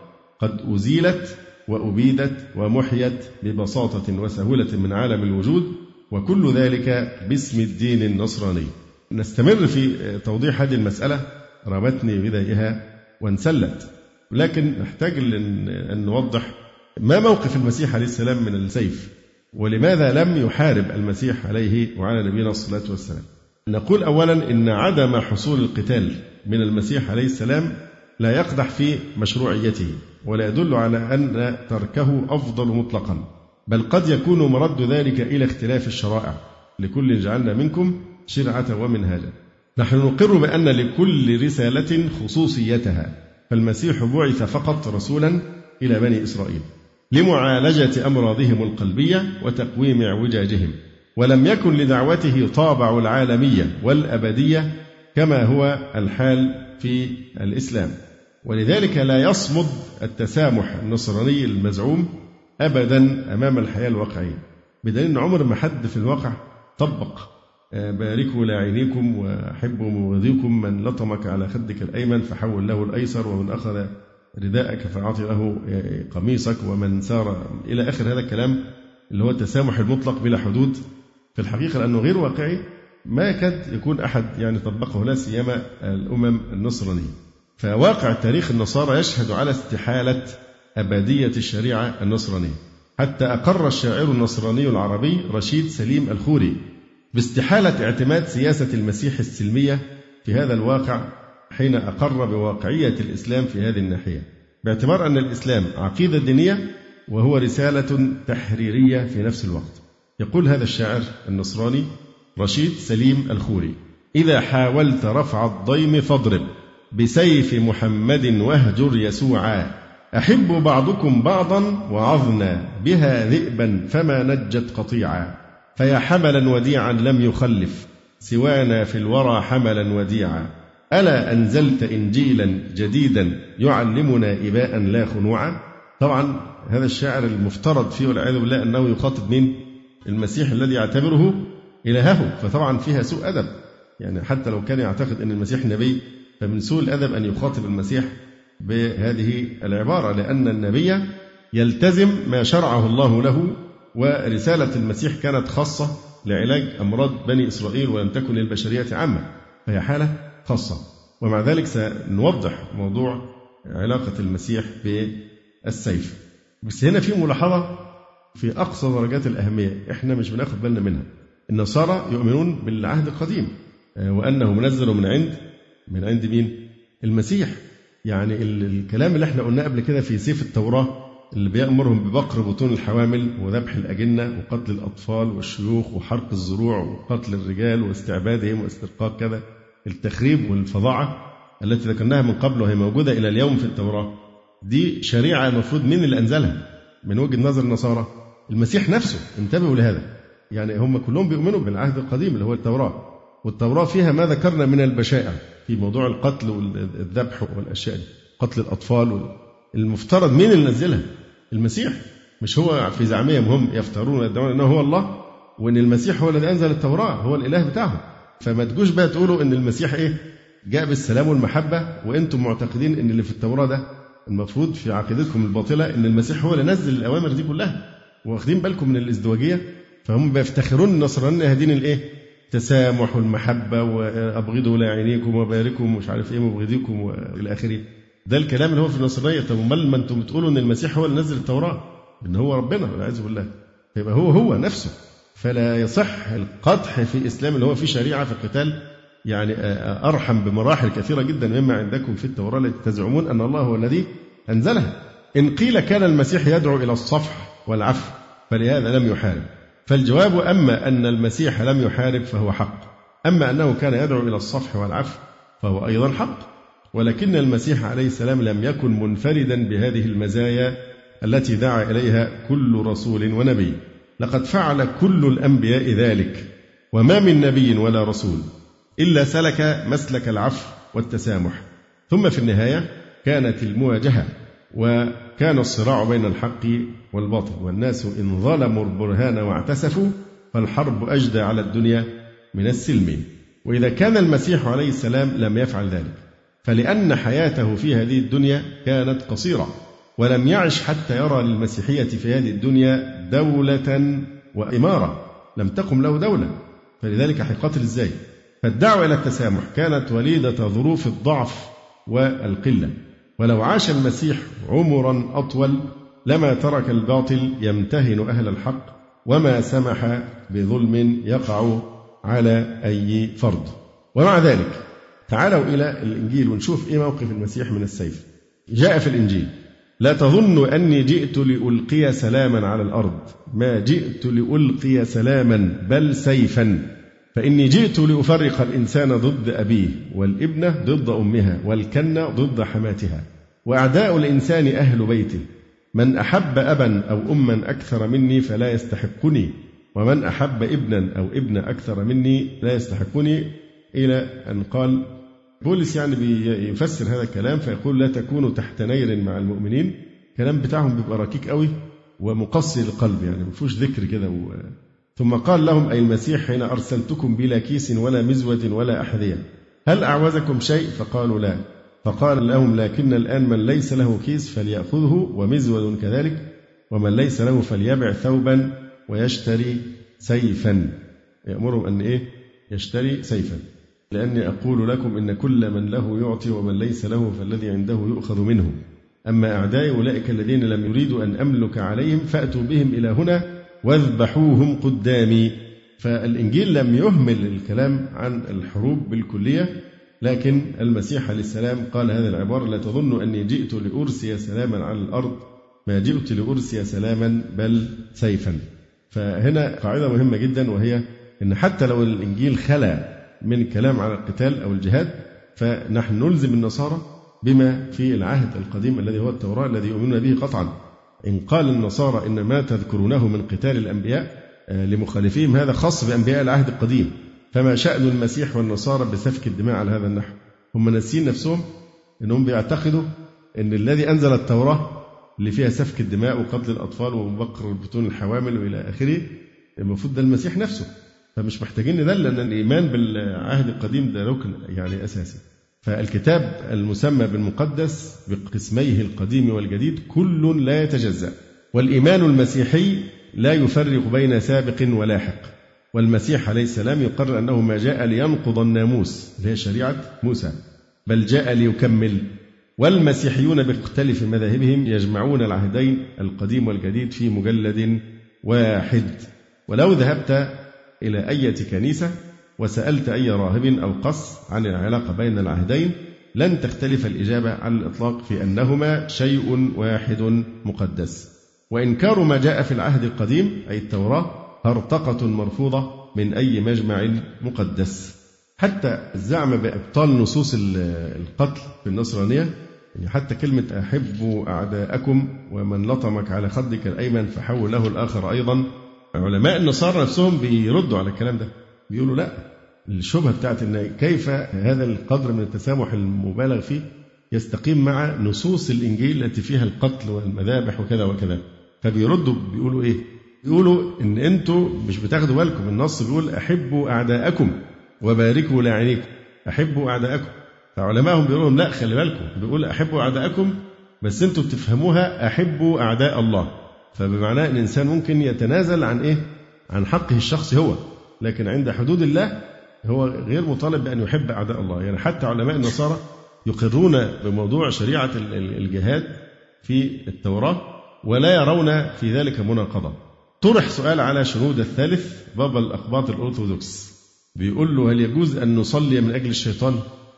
[SPEAKER 2] قد أزيلت وأبيدت ومحيت ببساطة وسهولة من عالم الوجود وكل ذلك باسم الدين النصراني. نستمر في توضيح هذه المسألة رمتني بدايها وانسلت. لكن نحتاج أن نوضح ما موقف المسيح عليه السلام من السيف؟ ولماذا لم يحارب المسيح عليه وعلى نبينا الصلاة والسلام نقول أولا إن عدم حصول القتال من المسيح عليه السلام لا يقدح في مشروعيته ولا يدل على أن تركه أفضل مطلقا بل قد يكون مرد ذلك إلى اختلاف الشرائع. لكل جعلنا منكم شرعة ومنهاجا. نحن نقر بأن لكل رسالة خصوصيتها فالمسيح بعث فقط رسولا إلى بني إسرائيل. لمعالجة أمراضهم القلبية وتقويم اعوجاجهم ولم يكن لدعوته طابع العالمية والأبدية كما هو الحال في الإسلام. ولذلك لا يصمد التسامح النصراني المزعوم أبدا أمام الحياة الواقعية. بدليل أن عمر ما حد في الواقع طبق آه، باركوا لاعينيكم وحبوا مبغضيكم من لطمك على خدك الأيمن فحول له الأيسر ومن أخذ رداءك فأعطي له قميصك ومن سار إلى آخر هذا الكلام اللي هو التسامح المطلق بلا حدود. في الحقيقة لأنه غير واقعي ما يكاد يكون أحد يعني طبقه لا سيما الأمم النصرانية. فواقع تاريخ النصارى يشهد على استحالة أبدية الشريعة النصرانية. حتى أقر الشاعر النصراني العربي رشيد سليم الخوري باستحالة اعتماد سياسة المسيح السلمية في هذا الواقع حين أقر بواقعية الإسلام في هذه الناحية باعتبار أن الإسلام عقيدة دينية وهو رسالة تحريرية في نفس الوقت. يقول هذا الشاعر النصراني رشيد سليم الخوري إذا حاولت رفع الضيم فاضرب بسيف محمد واهجر يسوعا أحب بعضكم بعضا وعظنا بها ذئبا فما نجت قطيعا. فيا حملا وديعا لم يخلف سوانا في الورى حملا وديعا. ألا أنزلت إنجيلا جديدا يعلمنا إباء لا خنوعا؟ طبعا هذا الشاعر المفترض فيه والعياذ بالله أنه يخاطب مين؟ المسيح الذي يعتبره إلهه فطبعا فيها سوء أدب. يعني حتى لو كان يعتقد أن المسيح نبي فمن سوء الأدب أن يخاطب المسيح بهذه العبارة لأن النبي يلتزم ما شرعه الله له ورسالة المسيح كانت خاصة لعلاج أمراض بني إسرائيل ولم تكن للبشرية عامة. فهي حالة خاصة. ومع ذلك سنوضح موضوع علاقة المسيح بالسيف. بس هنا في ملاحظة في أقصى درجات الأهمية. إحنا مش بناخد بالنا منها. النصارى يؤمنون بالعهد القديم وأنه منزل من عند من عند مين؟ المسيح. يعني الكلام اللي إحنا قلناه قبل كده في سيف التوراة اللي بيأمرهم ببقر بطون الحوامل وذبح الأجنة وقتل الأطفال والشيوخ وحرق الزروع وقتل الرجال واستعبادهم واسترقاق كذا. التخريب والفظاعة التي ذكرناها من قبل وهي موجودة إلى اليوم في التوراة. دي شريعة المفروض مين اللي أنزلها من وجهة نظر النصارى. المسيح نفسه انتبهوا لهذا. يعني هم كلهم بيؤمنوا بالعهد القديم اللي هو التوراة. والتوراة فيها ما ذكرنا من البشائر في موضوع القتل والذبح والأشياء دي قتل الأطفال المفترض مين اللي نزلها؟ المسيح. مش هو في زعمهم هم يفترون ويدعون أنه هو الله وأن المسيح هو الذي أنزل التوراة هو الإله بتاعهم. فما تجوش بقى تقولوا أن المسيح إيه؟ جاء بالسلام والمحبة وأنتم معتقدين أن اللي في التوراة ده المفروض في عقيدتكم الباطلة أن المسيح هو اللي نزل الأوامر دي كلها واخدين بالكم من الإزدواجية فهم بيفتخرون النصرانية هدين الإيه؟ التسامح والمحبة وأبغضوا لاعنيكم وباركوا ومش عارف إيه مبغضيكم وإلى آخره. ده الكلام اللي هو في النصرانية. طب أمال ما أنتم بتقولوا إن المسيح هو اللي نزل التوراة؟ إن هو ربنا والعياذ بالله. يبقى هو هو نفسه. فلا يصح القدح في الإسلام اللي هو في شريعة في القتال يعني أرحم بمراحل كثيرة جدا مما عندكم في التوراة التي تزعمون أن الله هو الذي أنزلها. إن قيل كان المسيح يدعو إلى الصفح والعفو فلهذا لم يحارب. فالجواب أما أن المسيح لم يحارب فهو حق. أما أنه كان يدعو إلى الصفح والعفو فهو أيضا حق. ولكن المسيح عليه السلام لم يكن منفردا بهذه المزايا التي دعا إليها كل رسول ونبي. لقد فعل كل الأنبياء ذلك وما من نبي ولا رسول إلا سلك مسلك العفو والتسامح. ثم في النهاية كانت المواجهة وكان الصراع بين الحق والباطل. والناس إن ظلموا البرهان واعتسفوا فالحرب أجدى على الدنيا من السلم. وإذا كان المسيح عليه السلام لم يفعل ذلك فلأن حياته في هذه الدنيا كانت قصيرة. ولم يعش حتى يرى للمسيحية في هذه الدنيا دولة وإمارة. لم تقم له دولة. فلذلك هيقاتل إزاي؟ فالدعوة إلى التسامح كانت وليدة ظروف الضعف والقلة. ولو عاش المسيح عمرا أطول لما ترك الباطل يمتهن أهل الحق وما سمح بظلم يقع على أي فرد. ومع ذلك تعالوا إلى الإنجيل ونشوف إيه موقف المسيح من السيف. جاء في الإنجيل. لا تظن أني جئت لألقي سلاما على الأرض. ما جئت لألقي سلاما بل سيفا. فإني جئت لأفرق الإنسان ضد أبيه والإبنة ضد أمها والكنة ضد حماتها. وأعداء الإنسان أهل بيته. من أحب أبا أو أما أكثر مني فلا يستحقني. ومن أحب ابنا أو ابنة أكثر مني لا يستحقني. إلى أن قال بولس يعني بيفسر هذا الكلام فيقول لا تكونوا تحت نير مع المؤمنين. الكلام بتاعهم بيبقى ركيك قوي ومقسي للقلب يعني ما فيهوش ذكر كده و... ثم قال لهم أي المسيح حين أرسلتكم بلا كيس ولا مزود ولا أحذية هل أعوزكم شيء؟ فقالوا لا. فقال لهم لكن الآن من ليس له كيس فليأخذه ومزود كذلك ومن ليس له فليبع ثوبا ويشتري سيفا. يأمرهم أن إيه؟ يشتري سيفا. لأني أقول لكم إن كل من له يعطي ومن ليس له فالذي عنده يؤخذ منه. أما أعدائي أولئك الذين لم يريدوا أن أملك عليهم فأتوا بهم إلى هنا واذبحوهم قدامي. فالإنجيل لم يهمل الكلام عن الحروب بالكلية لكن المسيح عليه السلام قال هذه العبارة لا تظن أني جئت لأرسي سلاما على الأرض ما جئت لأرسي سلاما بل سيفا. فهنا قاعدة مهمة جدا وهي أن حتى لو الإنجيل خلا من كلام على القتال أو الجهاد فنحن نلزم النصارى بما في العهد القديم الذي هو التوراة الذي يؤمنون به قطعا. إن قال النصارى إن ما تذكرونه من قتال الأنبياء آه، لمخالفيهم هذا خاص بأنبياء العهد القديم. فما شأن المسيح والنصارى بسفك الدماء على هذا النحو؟ هم ناسين نفسهم أنهم بيعتقدوا أن الذي أنزل التوراة اللي فيها سفك الدماء وقتل الأطفال وبقر بطون الحوامل وإلى آخره المفروض ده المسيح نفسه. فمش محتاجين ندل لأن الإيمان بالعهد القديم ده ركن يعني أساسي. فالكتاب المسمى بالمقدس بقسميه القديم والجديد كل لا يتجزأ. والإيمان المسيحي لا يفرق بين سابق ولاحق والمسيح عليه السلام يقرر أنه ما جاء لينقض الناموس اللي هي شريعة موسى. بل جاء ليكمل. والمسيحيون باختلف مذاهبهم يجمعون العهدين القديم والجديد في مجلد واحد. ولو ذهبت إلى أية كنيسة وسألت أي راهب أو قس عن العلاقة بين العهدين لن تختلف الإجابة على الإطلاق في أنهما شيء واحد مقدس. وإنكار ما جاء في العهد القديم أي التوراة هرطقة مرفوضة من أي مجمع مقدس. حتى الزعم بإبطال نصوص القتل في النصرانية يعني حتى كلمة أحبوا أعداءكم ومن لطمك على خدك الأيمن فحول له الآخر أيضا علماء النصارى نفسهم بيردوا على الكلام ده. بيقولوا لا الشبهة بتاعت إن كيف هذا القدر من التسامح المبالغ فيه يستقيم مع نصوص الإنجيل التي فيها القتل والمذابح وكذا وكذا. فبيردوا بيقولوا إيه؟ بيقولوا إن أنتوا مش بتاخدوا بالكم النص بيقول أحبوا أعداءكم وباركوا لاعنيكم أحبوا أعداءكم. فعلمائهم بيقولوا لهم لا خلي بالكم. بيقول أحبوا أعداءكم بس أنتوا بتفهموها أحبوا أعداء الله. فبمعنى الإنسان ممكن يتنازل عن إيه؟ عن حقه الشخصي هو. لكن عند حدود الله هو غير مطالب بأن يحب أعداء الله. يعني حتى علماء النصارى يقرون بموضوع شريعة الجهاد في التوراة ولا يرون في ذلك مناقضة. طرح سؤال على شنود الثالث بابا الأقباط الأرثوذكس. بيقول له هل يجوز أن نصلي من أجل الشيطان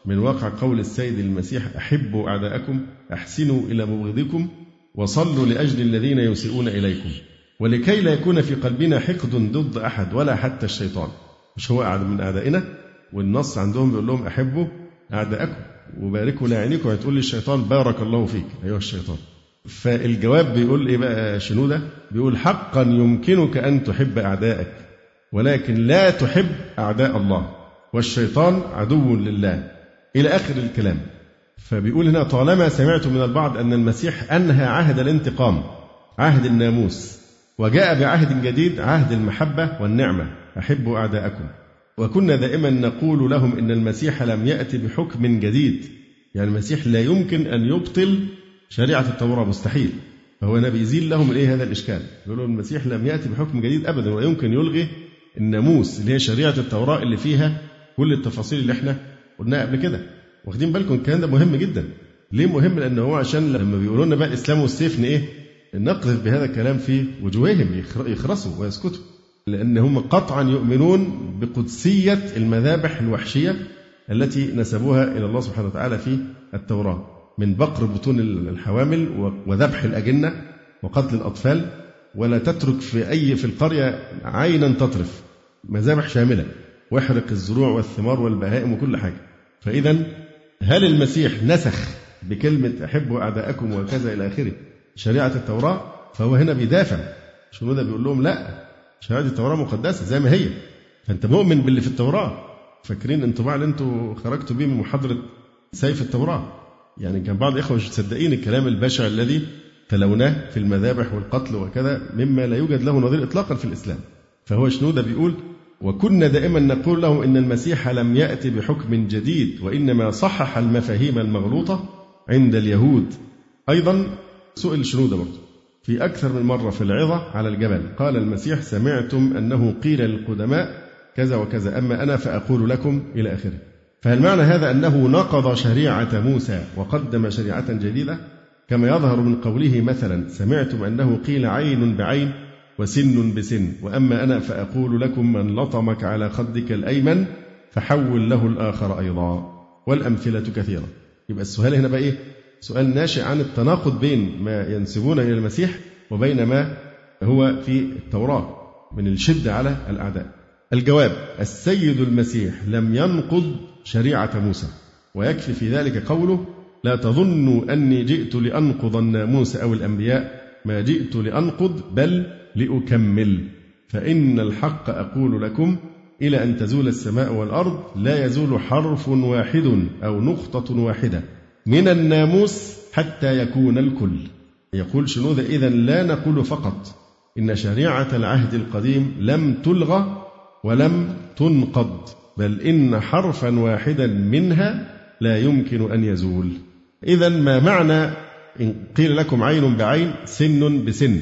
[SPEAKER 2] من واقع قول السيد المسيح أحبوا أعداءكم أحسنوا إلى مبغضكم؟ وصلوا لأجل الذين يسيئون إليكم. ولكي لا يكون في قلبنا حقد ضد أحد ولا حتى الشيطان. مش هو أعد من أعدائنا؟ والنص عندهم بيقول لهم أحبوا أعداءكم وباركوا لعينيكم هتقول لي الشيطان بارك الله فيك. أيها الشيطان. فالجواب بيقول إيه بقى شنودة بيقول حقا يمكنك أن تحب أعدائك ولكن لا تحب أعداء الله. والشيطان عدو لله. إلى آخر الكلام. فبيقول هنا طالما سمعت من البعض أن المسيح أنهى عهد الانتقام عهد الناموس وجاء بعهد جديد عهد المحبة والنعمة أحبوا أعداءكم. وكنا دائما نقول لهم إن المسيح لم يأتي بحكم جديد. يعني المسيح لا يمكن أن يبطل شريعة التوراة مستحيل. فهو هنا بيزيل لهم الايه هذا الإشكال؟ يقولوا المسيح لم يأتي بحكم جديد ابدا ولا يمكن يلغي الناموس اللي هي شريعة التوراة اللي فيها كل التفاصيل اللي إحنا قلناها قبل كده. واخدين بالكم الكلام ده مهم جدا. ليه مهم؟ لأن هو عشان لما بيقولوا لنا بقى الإسلام والسيف إيه؟ نقذف بهذا الكلام في وجوههم يخرسوا ويسكتوا. لأن هم قطعا يؤمنون بقدسية المذابح الوحشية التي نسبوها إلى الله سبحانه وتعالى في التوراة. من بقر بطون الحوامل وذبح الأجنة وقتل الأطفال. ولا تترك في أي في القرية عينا تطرف. مذابح شاملة. وإحرق الزروع والثمار والبهائم وكل حاجة. فإذا هل المسيح نسخ بكلمة أحبوا أعداءكم وكذا إلى آخره؟ شريعة التوراة فهو هنا بيدافع. شنودة بيقول لهم؟ لا. شريعة التوراة مقدسة زي ما هي. فأنت مؤمن باللي في التوراة. فاكرين انطباع اللي أنتوا خرجتوا بيه من محاضرة سيف التوراة؟ يعني كان بعض الإخوة مش مصدقين الكلام البشع الذي تلوناه في المذابح والقتل وكذا مما لا يوجد له نظير إطلاقا في الإسلام. فهو شنودة بيقول؟ وكنا دائما نقول لهم إن المسيح لم يأتي بحكم جديد وإنما صحح المفاهيم المغلوطة عند اليهود. أيضا سئل شنودة برضه في أكثر من مرة في العظة على الجبل قال المسيح سمعتم أنه قيل للقدماء كذا وكذا أما أنا فأقول لكم إلى آخره. فهل معنى هذا أنه نقض شريعة موسى وقدم شريعة جديدة؟ كما يظهر من قوله مثلا سمعتم أنه قيل عين بعين وسن بسن. وأما أنا فأقول لكم من لطمك على خدك الأيمن فحول له الآخر أيضا. والأمثلة كثيرة. يبقى السؤال هنا بقى إيه؟ سؤال ناشئ عن التناقض بين ما ينسبونه إلى المسيح وبين ما هو في التوراة من الشدة على الأعداء. الجواب السيد المسيح لم ينقض شريعة موسى. ويكفي في ذلك قوله لا تظنوا أني جئت لأنقض الناموس أو الأنبياء. ما جئت لأنقض بل لأكمل. فإن الحق أقول لكم إلى أن تزول السماء والأرض لا يزول حرف واحد أو نقطة واحدة من الناموس حتى يكون الكل. يقول شنودة إذا لا نقول فقط. إن شريعة العهد القديم لم تلغى ولم تنقض بل إن حرفا واحدا منها لا يمكن أن يزول. إذا ما معنى؟ إن قيل لكم عين بعين سن بسن.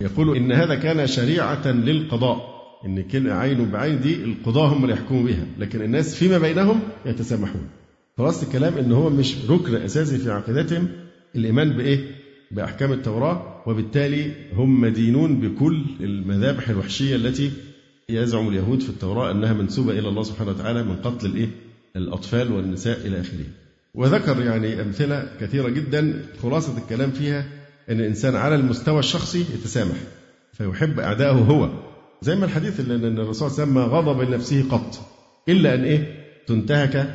[SPEAKER 2] يقول إن هذا كان شريعة للقضاء إن كل عين بعين دي القضاة هم اللي يحكموا بها لكن الناس فيما بينهم يتسامحون خلاص الكلام إن هو مش ركن أساسي في عقيدتهم الإيمان بإيه؟ بأحكام التوراة وبالتالي هم مدينون بكل المذابح الوحشية التي يزعم اليهود في التوراة أنها منسوبة إلى الله سبحانه وتعالى من قتل الإيه؟ الأطفال والنساء إلى آخره وذكر يعني أمثلة كثيرة جدا خلاصة الكلام فيها أن الإنسان على المستوى الشخصي يتسامح فيحب أعدائه هو. زي ما الحديث اللي الرسول صلى الله عليه وسلم غضب لنفسه قط إلا أن إيه؟ تنتهك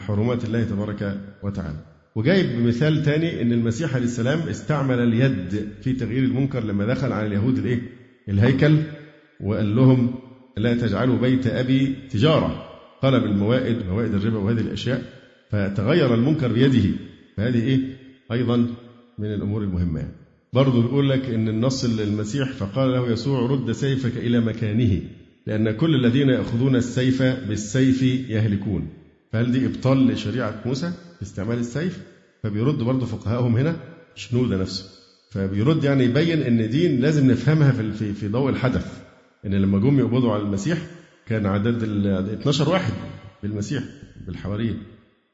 [SPEAKER 2] حرمات الله تبارك وتعالى. وجايب بمثال تاني إن المسيح عليه السلام استعمل اليد في تغيير المنكر لما دخل على اليهود الإيه؟ الهيكل وقال لهم لا تجعلوا بيت أبي تجارة طلب الموائد موائد الربا وهذه الأشياء فتغير المنكر بيده. فهذه إيه؟ أيضا من الأمور المهمة. يعني. برضه بيقول لك إن النص المسيح فقال له يسوع رد سيفك إلى مكانه لأن كل الذين يأخذون السيف بالسيف يهلكون. فهل دي إبطال لشريعة موسى في استعمال السيف؟ فبيرد برضه فقهائهم هنا شنودة نفسه. فبيرد يعني يبين إن دي لازم نفهمها في في ضوء الحدث. إن لما جم يقبضوا على المسيح كان عدد ال 12 واحد بالمسيح بالحواريين.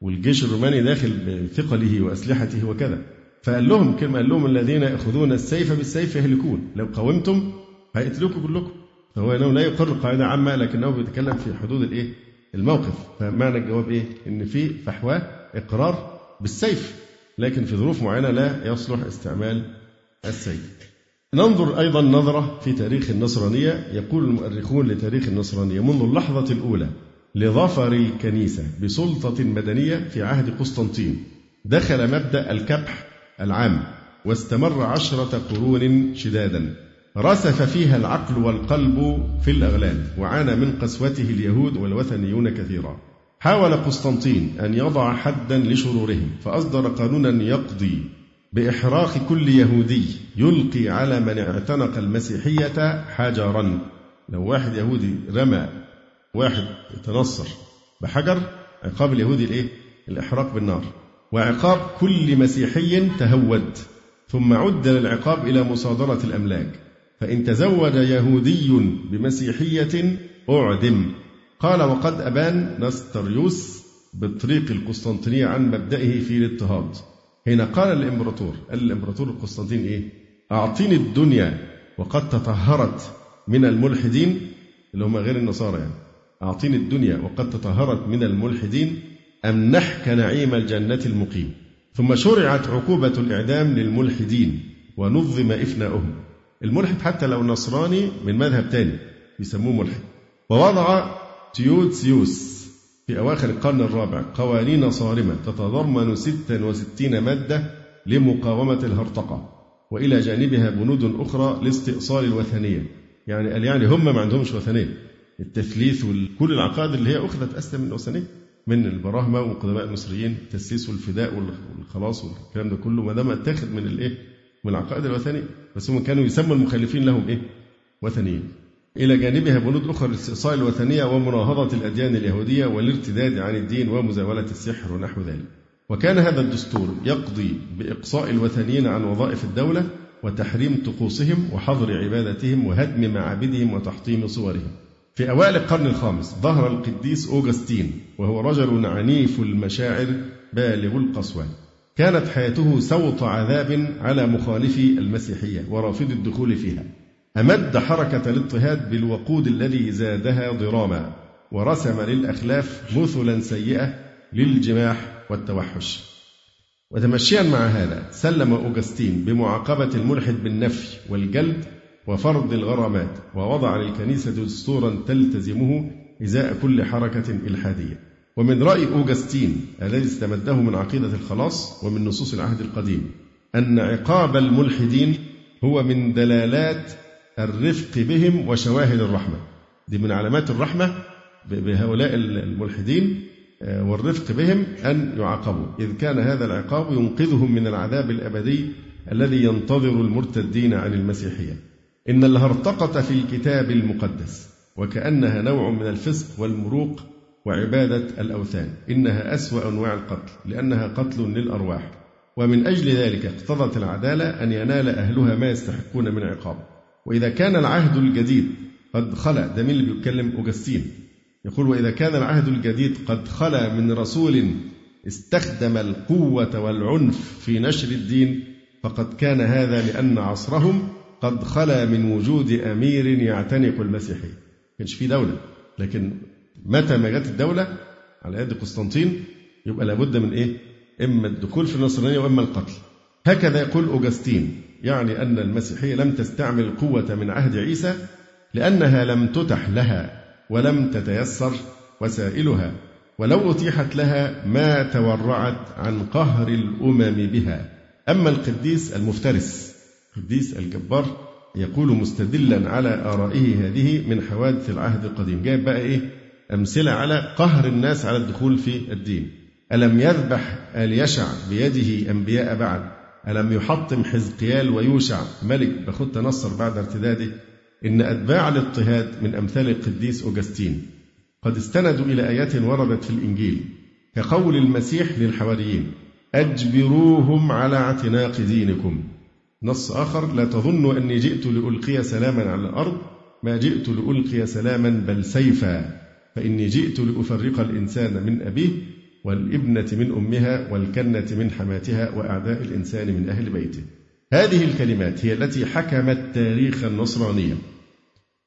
[SPEAKER 2] والجيش الروماني داخل بثقله وأسلحته وكذا. فقال لهم كلمة قال لهم الذين يأخذون السيف بالسيف يهلكون لو قاومتم هيقتلوكم كلكم فهو انه لا يقر قاعدة عامة لكنه بيتكلم في حدود الإيه؟ الموقف فمعنى الجواب إيه؟ إن في فحواه إقرار بالسيف لكن في ظروف معينة لا يصلح استعمال السيف. ننظر أيضا نظرة في تاريخ النصرانية يقول المؤرخون لتاريخ النصرانية منذ اللحظة الأولى لظفر الكنيسة بسلطة مدنية في عهد قسطنطين دخل مبدأ الكبح العام واستمر عشرة قرون شدادا. رسف فيها العقل والقلب في الأغلال وعانى من قسوته اليهود والوثنيون كثيرا. حاول قسطنطين أن يضع حدا لشرورهم فأصدر قانونا يقضي بإحراق كل يهودي يلقي على من اعتنق المسيحية حجرا. لو واحد يهودي رمى واحد يتنصر بحجر عقاب اليهودي الإيه؟ الإحراق بالنار. وعقاب كل مسيحي تهود ثم عدل العقاب إلى مصادرة الأملاك. فإن تزوج يهودي بمسيحية أعدم. قال وقد أبان نستريوس بالطريق القسطنطينية عن مبدئه في الاضطهاد هنا قال الإمبراطور قال الإمبراطور القسطنطين إيه؟ أعطيني الدنيا وقد تطهرت من الملحدين اللي هم غير النصارى يعني. أعطيني الدنيا وقد تطهرت من الملحدين أمنحك نعيم الجنة المقيم. ثم شرعت عقوبة الإعدام للملحدين ونظم إفناؤهم. الملحد حتى لو نصراني من مذهب تاني يسموه ملحد. ووضع تيوتسيوس في أواخر القرن الرابع قوانين صارمة تتضمن 66 مادة لمقاومة الهرطقة وإلى جانبها بنود أخرى لاستئصال الوثنية. يعني قال يعني هم ما عندهمش وثنية. التثليث وكل العقائد اللي هي أخذت أسلم من الوثنية من البراهمة وقدماء المصريين التسليس والفداء والخلاص والكلام ده كله ما دام اتاخد من الايه؟ من العقائد الوثنية بس هم كانوا يسموا المخالفين لهم إيه؟ وثنيين إلى جانبها بنود أخرى لاستئصال الوثنية ومناهضة الأديان اليهودية والارتداد عن الدين ومزاولة السحر ونحو ذلك. وكان هذا الدستور يقضي بإقصاء الوثنيين عن وظائف الدولة وتحريم طقوسهم وحظر عبادتهم وهدم معابدهم وتحطيم صورهم. في أوائل القرن الخامس ظهر القديس أوغسطين وهو رجل عنيف المشاعر بالغ القسوة. كانت حياته سوط عذاب على مخالفي المسيحية ورافضي الدخول فيها. أمد حركة الاضطهاد بالوقود الذي زادها ضراما ورسم للأخلاف مثلا سيئة للجماح والتوحش وتمشيا مع هذا سلم أوغسطين بمعاقبة الملحد بالنفي والجلد وفرض الغرامات ووضع للكنيسة دستورا تلتزمه إزاء كل حركة إلحادية. ومن رأي أوغسطين الذي استمده من عقيدة الخلاص ومن نصوص العهد القديم أن عقاب الملحدين هو من دلالات الرفق بهم وشواهد الرحمة. دي من علامات الرحمة بهؤلاء الملحدين آه، والرفق بهم أن يعاقبوا. إذ كان هذا العقاب ينقذهم من العذاب الأبدي الذي ينتظر المرتدين عن المسيحية. إن الهرطقة في الكتاب المقدس وكأنها نوع من الفسق والمروق وعبادة الأوثان إنها أسوأ أنواع القتل لأنها قتل للأرواح. ومن أجل ذلك اقتضت العدالة أن ينال أهلها ما يستحقون من عقاب. وإذا كان العهد الجديد قد خلا ده مين اللي بيتكلم؟ أوجستين يقول وإذا كان العهد الجديد قد خلا من رسول استخدم القوة والعنف في نشر الدين فقد كان هذا لأن عصرهم قد خلا من وجود أمير يعتنق المسيحية كانش في دولة. لكن متى ما جت الدولة على يد قسطنطين يبقى لابد من إيه؟ إما الدخول في النصرانية وإما القتل. هكذا يقول أوغسطين يعني أن المسيحية لم تستعمل القوة من عهد عيسى لأنها لم تتح لها ولم تتيسر وسائلها ولو أتيحت لها ما تورعت عن قهر الأمم بها. أما القديس المفترس القديس الجبار يقول مستدلا على آرائه هذه من حوادث العهد القديم. جايب بقى إيه؟ أمثلة على قهر الناس على الدخول في الدين. ألم يذبح آل يشع بيده أنبياء بعد؟ ألم يحطم حزقيال ويوشع ملك؟ بخت نصر بعد ارتداده. إن أتباع الاضطهاد من أمثال القديس أوجستين قد استندوا إلى آيات وردت في الإنجيل. كقول المسيح للحواريين أجبروهم على اعتناق دينكم. نص آخر لا تظنوا أني جئت لألقي سلاما على الأرض ما جئت لألقي سلاما بل سيفا فإني جئت لأفرق الإنسان من أبيه والإبنة من أمها والكنة من حماتها وأعداء الإنسان من أهل بيته. هذه الكلمات هي التي حكمت تاريخ النصرانية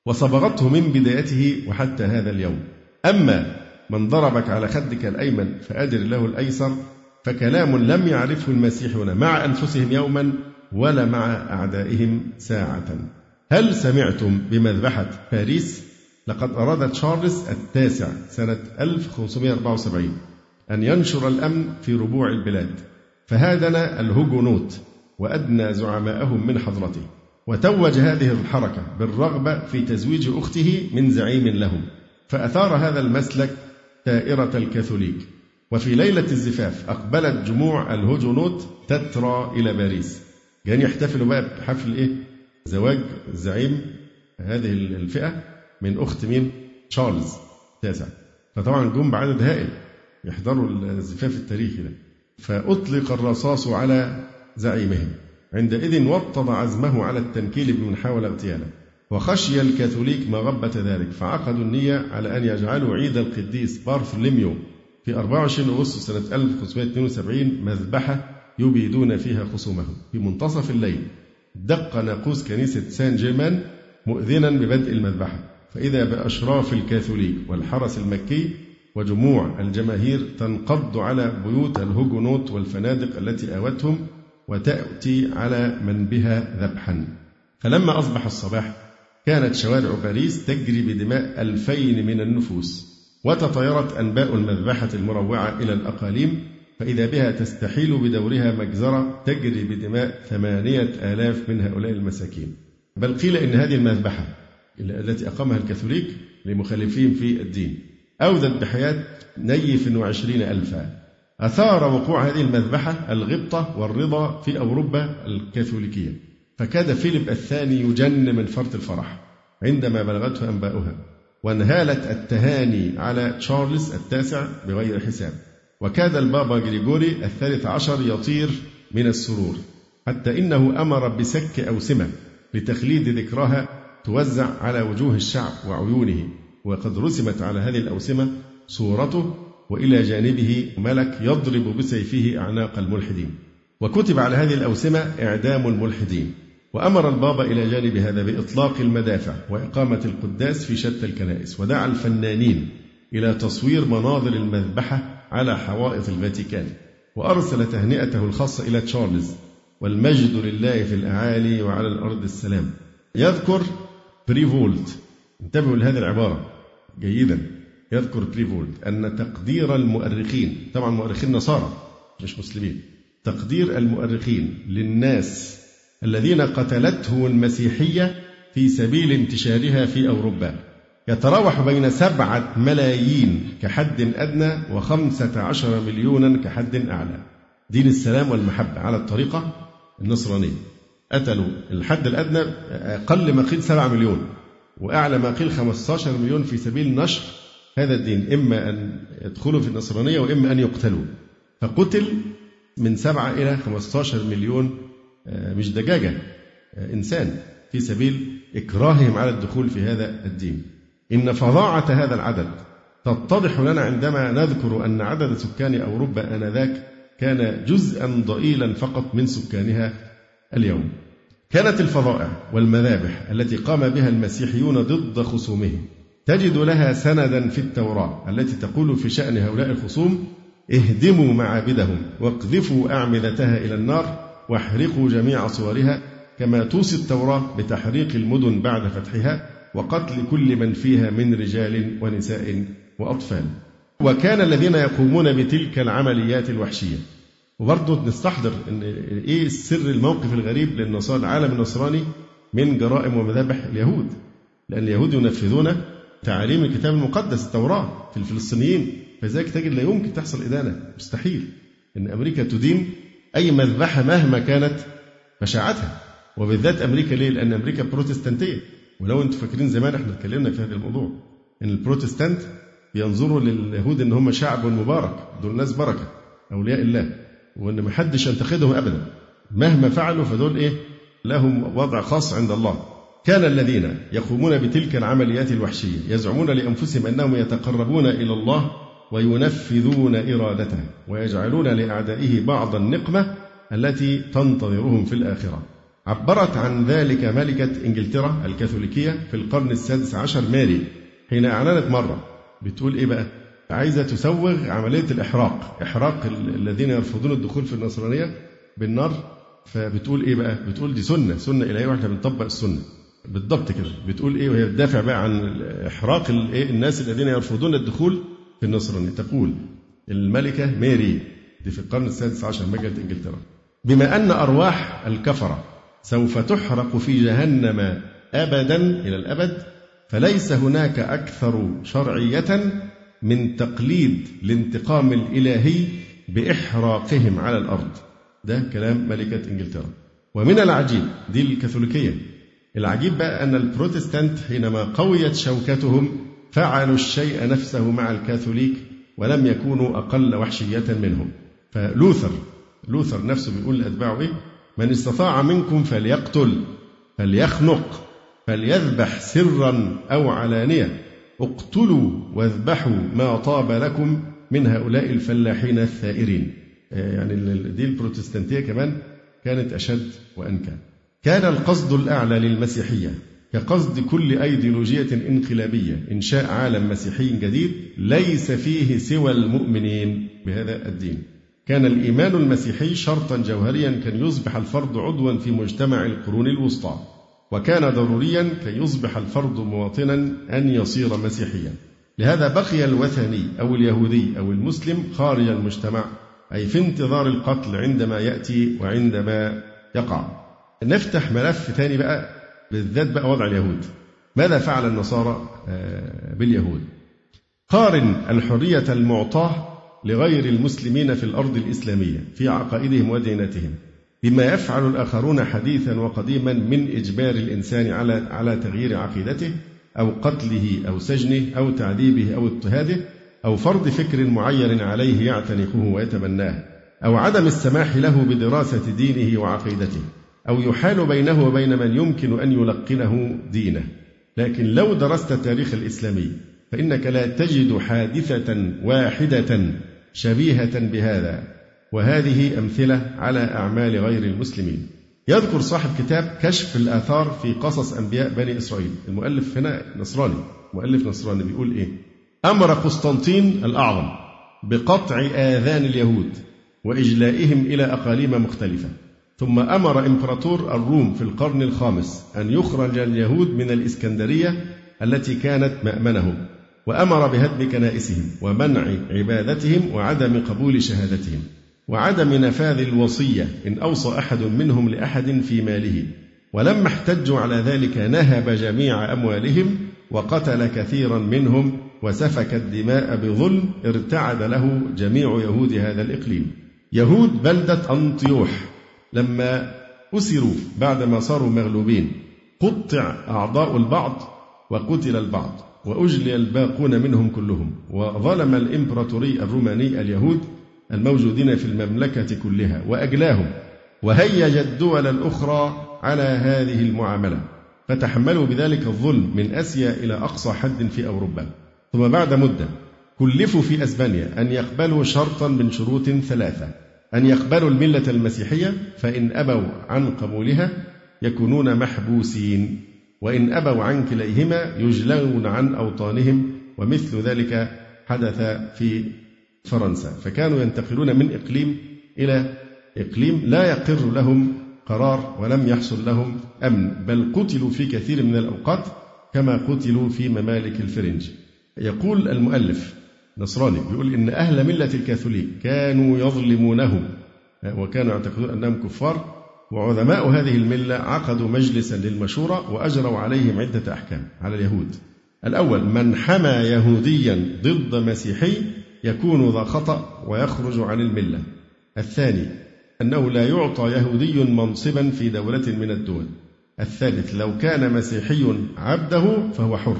[SPEAKER 2] وصبغته من بدايته وحتى هذا اليوم. أما من ضربك على خدك الأيمن فأدر له الأيسر فكلام لم يعرفه المسيحيون مع أنفسهم يوما ولا مع أعدائهم ساعة. هل سمعتم بمذبحة باريس؟ لقد أراد تشارلز التاسع سنة 1574 أن ينشر الأمن في ربوع البلاد. فهادن الهجونوت وأدنى زعماءهم من حضرته. وتوج هذه الحركة بالرغبة في تزويج أخته من زعيم لهم. فأثار هذا المسلك دائرة الكاثوليك. وفي ليلة الزفاف أقبلت جموع الهجونوت تترى إلى باريس. جايين يحتفلوا بقى بحفل إيه؟ زواج زعيم هذه الفئة من أخت مين؟ تشارلز التاسع. فطبعا جم بعدد هائل يحضروا الزفاف التاريخي ده. فأطلق الرصاص على زعيمهم. عندئذ وطد عزمه على التنكيل بمن حاول اغتياله. وخشي الكاثوليك مغبة ذلك. فعقدوا النية على أن يجعلوا عيد القديس بارثوليميو في 24 أغسطس سنة 1572 مذبحة يبيدون فيها خصومهم. في منتصف الليل دق ناقوس كنيسة سان جيرمان مؤذنا ببدء المذبحة. فإذا بأشراف الكاثوليك والحرس الملكي وجموع الجماهير تنقض على بيوت الهجونوت والفنادق التي آوتهم وتأتي على من بها ذبحا. فلما أصبح الصباح كانت شوارع باريس تجري بدماء ألفين من النفوس وتطايرت أنباء المذبحة المروعة إلى الأقاليم فإذا بها تستحيل بدورها مجزرة تجري بدماء ثمانية آلاف من هؤلاء المساكين. بل قيل إن هذه المذبحة التي أقامها الكاثوليك لمخالفين في الدين. أودت بحياة نيف وعشرين ألفا. أثار وقوع هذه المذبحة الغبطة والرضا في أوروبا الكاثوليكية. فكاد فيليب الثاني يجن من فرط الفرح عندما بلغته أنباؤها وانهالت التهاني على تشارلز التاسع بغير حساب. وكاد البابا غريغوري الثالث عشر يطير من السرور حتى إنه أمر بسك أوسمة لتخليد ذكراها توزع على وجوه الشعب وعيونه وقد رسمت على هذه الأوسمة صورته وإلى جانبه ملك يضرب بسيفه أعناق الملحدين. وكتب على هذه الأوسمة إعدام الملحدين وأمر البابا إلى جانب هذا بإطلاق المدافع وإقامة القداس في شتى الكنائس ودعا الفنانين إلى تصوير مناظر المذبحة على حوائط الفاتيكان وأرسل تهنئته الخاصة إلى تشارلز والمجد لله في الأعالي وعلى الأرض السلام. يذكر بريفولت انتبهوا لهذه العبارة. جيدا. يذكر بريفولت أن تقدير المؤرخين طبعا مؤرخين نصارى مش مسلمين. تقدير المؤرخين للناس الذين قتلتهم المسيحية في سبيل انتشارها في أوروبا. يتراوح بين سبعة ملايين كحد أدنى وخمسة عشر مليونا كحد أعلى. دين السلام والمحبة. على الطريقة النصرانية. قتلوا الحد الأدنى أقل ما قيل سبعة مليون وأعلى ما قيل 15 مليون في سبيل نشر هذا الدين. إما أن يدخلوا في النصرانية وإما أن يقتلوا. فقتل من سبعة إلى 15 مليون آه، مش دجاجة آه، إنسان في سبيل إكراههم على الدخول في هذا الدين. إن فظاعة هذا العدد تتضح لنا عندما نذكر أن عدد سكان أوروبا آنذاك كان جزءا ضئيلا فقط من سكانها اليوم. كانت الفظائع والمذابح التي قام بها المسيحيون ضد خصومهم تجد لها سندا في التوراة التي تقول في شأن هؤلاء الخصوم اهدموا معابدهم واقذفوا أعمدتها إلى النار واحرقوا جميع صورها كما توصي التوراة بتحريق المدن بعد فتحها وقتل كل من فيها من رجال ونساء وأطفال. وكان الذين يقومون بتلك العمليات الوحشية. وبرضه نستحضر إن إيه سر الموقف الغريب للنصارى العالم النصراني من جرائم ومذابح اليهود. لأن اليهود ينفذون تعاليم الكتاب المقدس التوراة في الفلسطينيين. فلذلك تجد لا يمكن تحصل إدانة. مستحيل إن أمريكا تدين أي مذبحة مهما كانت بشاعتها وبالذات أمريكا ليه؟ لأن أمريكا بروتستانتية. ولو أنتم فاكرين زمان إحنا اتكلمنا في هذا الموضوع إن البروتستانت بينظروا لليهود إن هم شعب مبارك دول ناس بركة أولياء الله وإن ما حدش ينتقدهم ابدا. مهما فعلوا فدول إيه؟ لهم وضع خاص عند الله. كان الذين يقومون بتلك العمليات الوحشية يزعمون لأنفسهم أنهم يتقربون إلى الله وينفذون إرادته ويجعلون لأعدائه بعض النقمة التي تنتظرهم في الآخرة. عبرت عن ذلك ملكة إنجلترا الكاثوليكية في القرن السادس عشر ماري حين أعلنت مرة بتقول إيه بقى؟ عايزة تسوغ عملية الإحراق إحراق الذين يرفضون الدخول في النصرانية بالنار. فبتقول إيه بقى؟ بتقول دي سنة سنة إلهية وإحنا بنطبق السنة. بالضبط كده. بتقول إيه؟ وهي بتدافع بقى عن إحراق الإيه الناس الذين يرفضون الدخول في النصرانية. تقول الملكة ماري دي في القرن السادس عشر مجلة إنجلترا. بما أن أرواح الكفرة سوف تحرق في جهنم أبدا إلى الأبد. فليس هناك أكثر شرعية من تقليد الانتقام الإلهي بإحراقهم على الأرض. ده كلام ملكة إنجلترا. ومن العجيب دي الكاثوليكية. العجيب بقى أن البروتستانت حينما قويت شوكتهم فعلوا الشيء نفسه مع الكاثوليك ولم يكونوا أقل وحشية منهم. فلوثر لوثر نفسه بيقول لأتباعه إيه؟ من استطاع منكم فليقتل فليخنق فليذبح سرا أو علانية. اقتلوا واذبحوا ما طاب لكم من هؤلاء الفلاحين الثائرين. آه، يعني دي البروتستانتية كمان كانت أشد وأنكى. كان القصد الأعلى للمسيحية كقصد كل أيديولوجية انقلابية إنشاء عالم مسيحي جديد ليس فيه سوى المؤمنين. بهذا الدين. كان الإيمان المسيحي شرطا جوهريا كان يصبح الفرد عضوا في مجتمع القرون الوسطى وكان ضروريا كي يصبح الفرد مواطنا أن يصير مسيحيا. لهذا بقي الوثني أو اليهودي أو المسلم خارج المجتمع أي في انتظار القتل عندما يأتي وعندما يقع. نفتح ملف ثاني بقى بالذات بقى وضع اليهود. ماذا فعل النصارى؟ آه، باليهود. قارن الحرية المعطاة لغير المسلمين في الأرض الإسلامية في عقائدهم ودينتهم بما يفعل الآخرون حديثا وقديما من إجبار الإنسان على على تغيير عقيدته أو قتله أو سجنه أو تعذيبه أو اضطهاده أو فرض فكر معين عليه يعتنقه ويتبناه أو عدم السماح له بدراسة دينه وعقيدته أو يحال بينه وبين من يمكن أن يلقنه دينه. لكن لو درست التاريخ الإسلامي فإنك لا تجد حادثة واحدة شبيهة بهذا وهذه أمثلة على أعمال غير المسلمين. يذكر صاحب كتاب كشف الآثار في قصص أنبياء بني إسرائيل. المؤلف هنا نصراني. مؤلف نصراني بيقول إيه؟ أمر قسطنطين الأعظم بقطع آذان اليهود وإجلائهم إلى أقاليم مختلفة. ثم أمر إمبراطور الروم في القرن الخامس أن يخرج اليهود من الإسكندرية التي كانت مأمنهم. وأمر بهدم كنائسهم ومنع عبادتهم وعدم قبول شهادتهم وعدم نفاذ الوصية إن أوصى أحد منهم لأحد في ماله. ولما احتجوا على ذلك نهب جميع أموالهم وقتل كثيرا منهم وسفك الدماء بظلم ارتعد له جميع يهود هذا الإقليم. يهود بلدة أنطيوح. لما أسروا بعدما صاروا مغلوبين قطع أعضاء البعض وقتل البعض. وأجلي الباقون منهم كلهم وظلم الإمبراطوري الروماني اليهود الموجودين في المملكة كلها وأجلاهم وهيج الدول الأخرى على هذه المعاملة فتحملوا بذلك الظلم من آسيا إلى أقصى حد في أوروبا. ثم بعد مدة كلفوا في أسبانيا أن يقبلوا شرطا من شروط ثلاثة أن يقبلوا الملة المسيحية فإن أبوا عن قبولها يكونون محبوسين. وإن أبوا عن كليهما يجلون عن أوطانهم ومثل ذلك حدث في فرنسا. فكانوا ينتقلون من إقليم إلى إقليم لا يقر لهم قرار ولم يحصل لهم أمن بل قتلوا في كثير من الأوقات كما قتلوا في ممالك الفرنج. يقول المؤلف نصراني بيقول إن أهل ملة الكاثوليك كانوا يظلمونهم وكانوا يعتقدون أنهم كفار وعلماء هذه الملة عقدوا مجلسا للمشورة وأجروا عليهم عدة أحكام على اليهود. الأول من حمى يهوديا ضد مسيحي يكون ذا خطأ ويخرج عن الملة. الثاني أنه لا يعطى يهودي منصبا في دولة من الدول. الثالث لو كان مسيحي عبده فهو حر.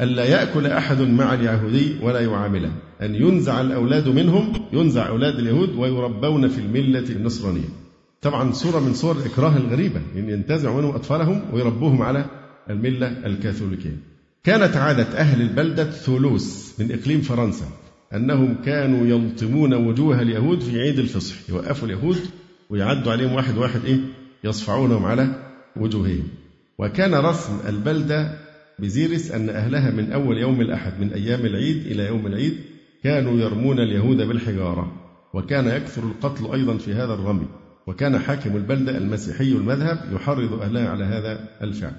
[SPEAKER 2] ألا يأكل أحد مع اليهودي ولا يعامله. أن ينزع الأولاد منهم ينزع أولاد اليهود ويربون في الملة النصرانية. طبعا صورة من صور الإكراه الغريبة يعني ينتزعوا منهم أطفالهم ويربوهم على الملة الكاثوليكية. كانت عادة أهل البلدة ثولوس من إقليم فرنسا أنهم كانوا يلطمون وجوه اليهود في عيد الفصح يوقفوا اليهود ويعدوا عليهم واحد واحد إيه؟ يصفعونهم على وجوههم. وكان رسم البلدة بزيرس أن أهلها من أول يوم الأحد من أيام العيد إلى يوم العيد كانوا يرمون اليهود بالحجارة. وكان يكثر القتل أيضا في هذا الرمي. وكان حاكم البلدة المسيحي المذهب يحرض أهلها على هذا الفعل.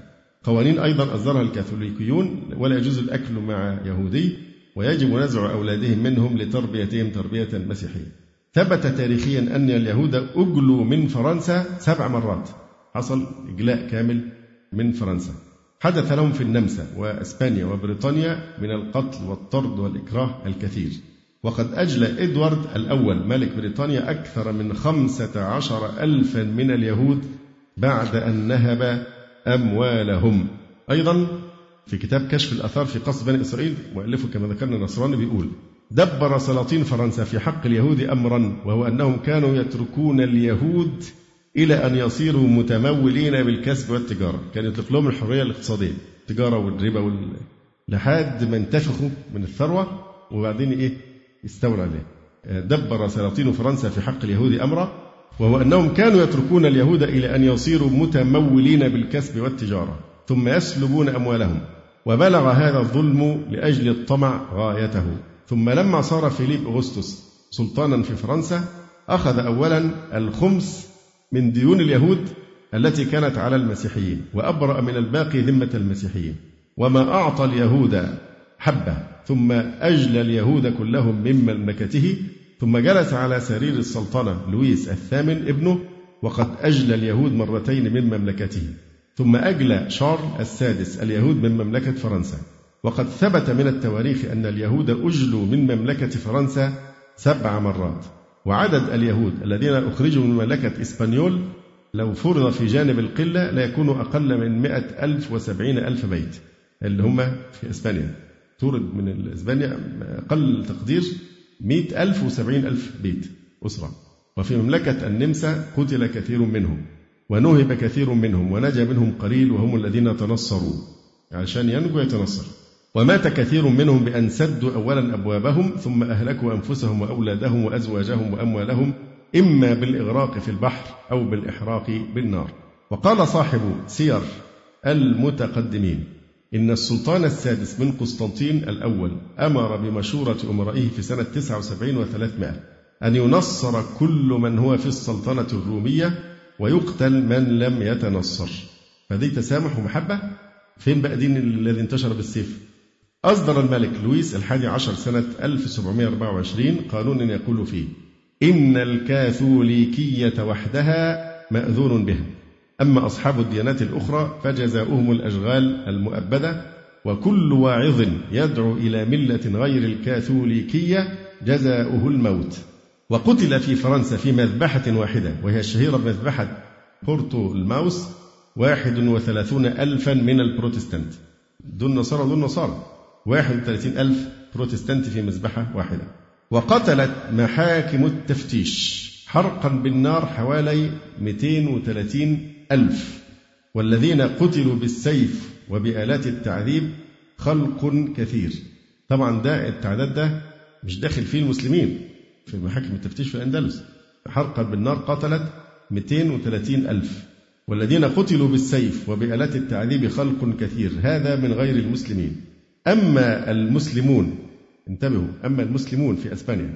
[SPEAKER 2] قوانين أيضا أصدرها الكاثوليكيون ولا يجوز الأكل مع يهودي ويجب نزع أولادهم منهم لتربيتهم تربية مسيحية. ثبت تاريخيا أن اليهود أجلوا من فرنسا سبع مرات. حصل إجلاء كامل من فرنسا. حدث لهم في النمسا وإسبانيا وبريطانيا من القتل والطرد والإكراه الكثير. وقد أجلى إدوارد الأول ملك بريطانيا أكثر من خمسة عشر ألفا من اليهود بعد أن نهب أموالهم. أيضا في كتاب كشف الآثار في قصد بني إسرائيل مؤلفه كما ذكرنا نصراني بيقول دبر سلاطين فرنسا في حق اليهود أمرا وهو أنهم كانوا يتركون اليهود إلى أن يصيروا متمولين بالكسب والتجارة. كان يطلق لهم الحرية الاقتصادية التجارة والربا وال... لحد ما انتفخوا من الثروة وبعدين إيه؟ يستولى عليه دبر سلاطين فرنسا في حق اليهود أمرا وهو أنهم كانوا يتركون اليهود إلى أن يصيروا متمولين بالكسب والتجارة ثم يسلبون أموالهم. وبلغ هذا الظلم لأجل الطمع غايته. ثم لما صار فيليب أغسطس سلطانا في فرنسا أخذ أولا الخمس من ديون اليهود التي كانت على المسيحيين وأبرأ من الباقي ذمة المسيحيين. وما أعطى اليهود حبة. ثم أجلى اليهود كلهم من مملكته ثم جلس على سرير السلطنة لويس الثامن ابنه وقد أجلى اليهود مرتين من مملكته. ثم أجلى شارل السادس اليهود من مملكة فرنسا. وقد ثبت من التواريخ أن اليهود أجلوا من مملكة فرنسا سبع مرات. وعدد اليهود الذين أخرجوا من مملكة إسبانيول لو فرض في جانب القلة لا يكون أقل من مئة ألف وسبعين ألف بيت اللي هم في إسبانيا. تورد من إسبانيا أقل تقدير مئة ألف وسبعين ألف بيت أسرة. وفي مملكة النمسا قتل كثير منهم ونهب كثير منهم ونجا منهم قليل وهم الذين تنصروا عشان ينجو يتنصر. ومات كثير منهم بأن سدوا أولا أبوابهم ثم أهلكوا أنفسهم وأولادهم وأزواجهم وأموالهم إما بالإغراق في البحر أو بالإحراق بالنار. وقال صاحب سير المتقدمين إن السلطان السادس من قسطنطين الأول أمر بمشورة أمرائه في سنة 79 و300 أن ينصر كل من هو في السلطنة الرومية ويقتل من لم يتنصر. فدي تسامح ومحبة؟ فين بقى دين الذي انتشر بالسيف؟ أصدر الملك لويس الحادي عشر سنة 1724 قانونا يقول فيه إن الكاثوليكية وحدها مأذون بها أما أصحاب الديانات الأخرى فجزاؤهم الأشغال المؤبدة وكل واعظ يدعو إلى ملة غير الكاثوليكية جزاؤه الموت. وقتل في فرنسا في مذبحة واحدة وهي الشهيرة بمذبحة بورتو الماوس واحد وثلاثون ألفا من البروتستانت. دون نصارى دون نصارى 31 ألف بروتستانت في مذبحة واحدة. وقتلت محاكم التفتيش حرقا بالنار حوالي 230 ألف والذين قتلوا بالسيف وبآلات التعذيب خلق كثير. طبعا ده التعداد ده مش داخل فيه المسلمين. في محاكم التفتيش في الأندلس حرقا بالنار قتلت 230 ألف. والذين قتلوا بالسيف وبآلات التعذيب خلق كثير. هذا من غير المسلمين. أما المسلمون انتبهوا أما المسلمون في أسبانيا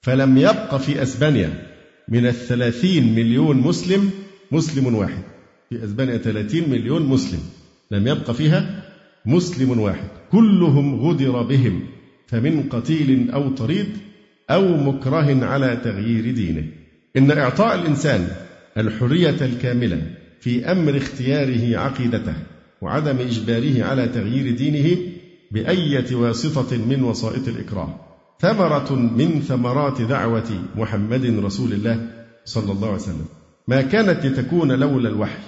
[SPEAKER 2] فلم يبق في أسبانيا من الثلاثين مليون مسلم مسلم واحد. في أسبانيا 30 مليون مسلم. لم يبق فيها مسلم واحد. كلهم غدر بهم. فمن قتيل أو طريد أو مكره على تغيير دينه. إن إعطاء الإنسان الحرية الكاملة في أمر اختياره عقيدته وعدم إجباره على تغيير دينه بأية واسطة من وسائط الإكراه. ثمرة من ثمرات دعوة محمد رسول الله صلى الله عليه وسلم. ما كانت لتكون لولا الوحي.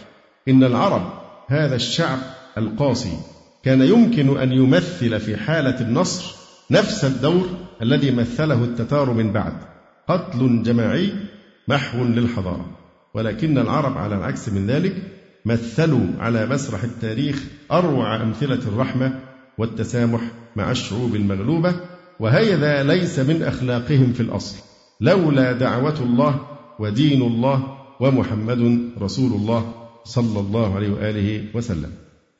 [SPEAKER 2] إن العرب هذا الشعب القاسي كان يمكن أن يمثل في حالة النصر نفس الدور الذي مثله التتار من بعد. قتل جماعي محو للحضارة. ولكن العرب على العكس من ذلك مثلوا على مسرح التاريخ أروع أمثلة الرحمة والتسامح مع الشعوب المغلوبة وهذا ليس من أخلاقهم في الأصل. لولا دعوة الله ودين الله ومحمد رسول الله صلى الله عليه وآله وسلم.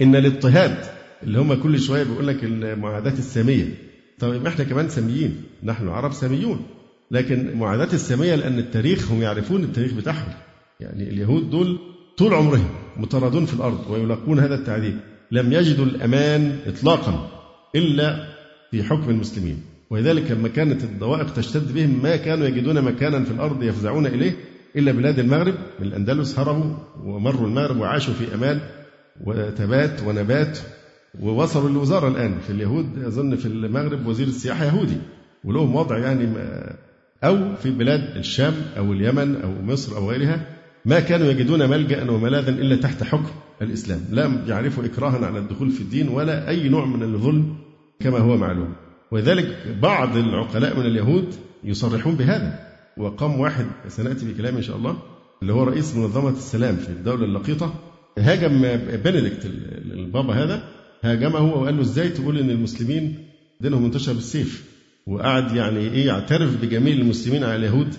[SPEAKER 2] إن الاضطهاد اللي هم كل شوية بيقول لك المعاداة السامية. طيب إحنا كمان ساميين نحن العرب ساميون. لكن معاداة السامية لأن التاريخ هم يعرفون التاريخ بتاعهم. يعني اليهود دول طول عمرهم مطردون في الأرض ويلاقون هذا التعذيب. لم يجدوا الأمان إطلاقا إلا في حكم المسلمين. ولذلك لما كانت الضوائق تشتد بهم ما كانوا يجدون مكانا في الأرض يفزعون إليه. إلا بلاد المغرب من الأندلس هربوا ومروا المغرب وعاشوا في أمان وتبات ونبات ووصلوا للوزارة الآن. في اليهود أظن في المغرب وزير السياحة يهودي. ولهم وضع يعني أو في بلاد الشام أو اليمن أو مصر أو غيرها ما كانوا يجدون ملجأ وملاذا إلا تحت حكم الإسلام. لم يعرفوا إكراها على الدخول في الدين ولا أي نوع من الظلم كما هو معلوم. ولذلك بعض العقلاء من اليهود يصرحون بهذا. وقام واحد سنأتي بكلام إن شاء الله اللي هو رئيس منظمة السلام في الدولة اللقيطة هاجم بنديكت البابا هذا هاجمه وقال له إزاي تقول إن المسلمين دينهم انتشر بالسيف وقعد يعني إيه يعترف بجميل المسلمين على اليهود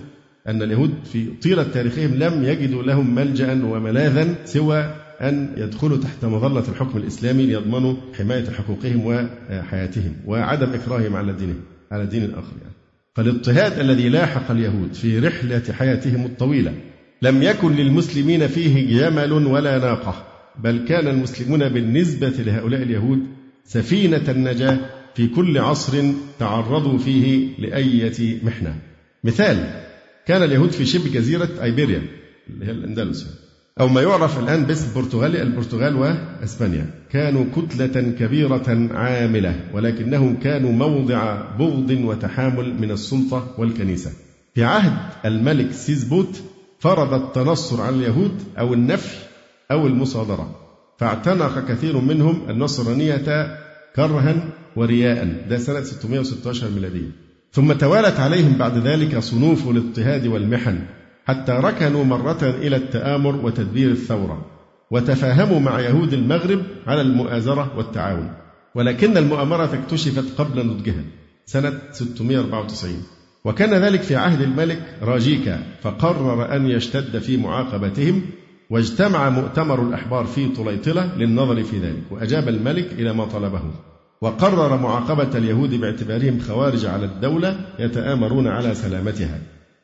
[SPEAKER 2] أن اليهود في طيلة تاريخهم لم يجدوا لهم ملجأ وملاذا سوى أن يدخلوا تحت مظلة الحكم الإسلامي ليضمنوا حماية حقوقهم وحياتهم وعدم إكراههم على دينهم على دين الآخر يعني. فالاضطهاد الذي لاحق اليهود في رحلة حياتهم الطويلة لم يكن للمسلمين فيه جمل ولا ناقة بل كان المسلمون بالنسبة لهؤلاء اليهود سفينة النجاة في كل عصر تعرضوا فيه لأية محنة. مثال كان اليهود في شبه جزيرة أيبيريا اللي هي الأندلس. أو ما يعرف الآن باسم البرتغال البرتغال وأسبانيا. كانوا كتلة كبيرة عاملة ولكنهم كانوا موضع بغض وتحامل من السلطة والكنيسة. في عهد الملك سيزبوت فرض التنصر على اليهود أو النفي أو المصادرة. فاعتنق كثير منهم النصرانية كرها ورياء. ده سنة 616 ميلادية. ثم توالت عليهم بعد ذلك صنوف الاضطهاد والمحن. حتى ركنوا مرة إلى التآمر وتدبير الثورة وتفاهموا مع يهود المغرب على المؤازرة والتعاون. ولكن المؤامرة اكتشفت قبل نضجها سنة 694 وكان ذلك في عهد الملك راجيكا فقرر أن يشتد في معاقبتهم واجتمع مؤتمر الأحبار في طليطلة للنظر في ذلك وأجاب الملك إلى ما طلبه. وقرر معاقبة اليهود باعتبارهم خوارج على الدولة يتآمرون على سلامتها.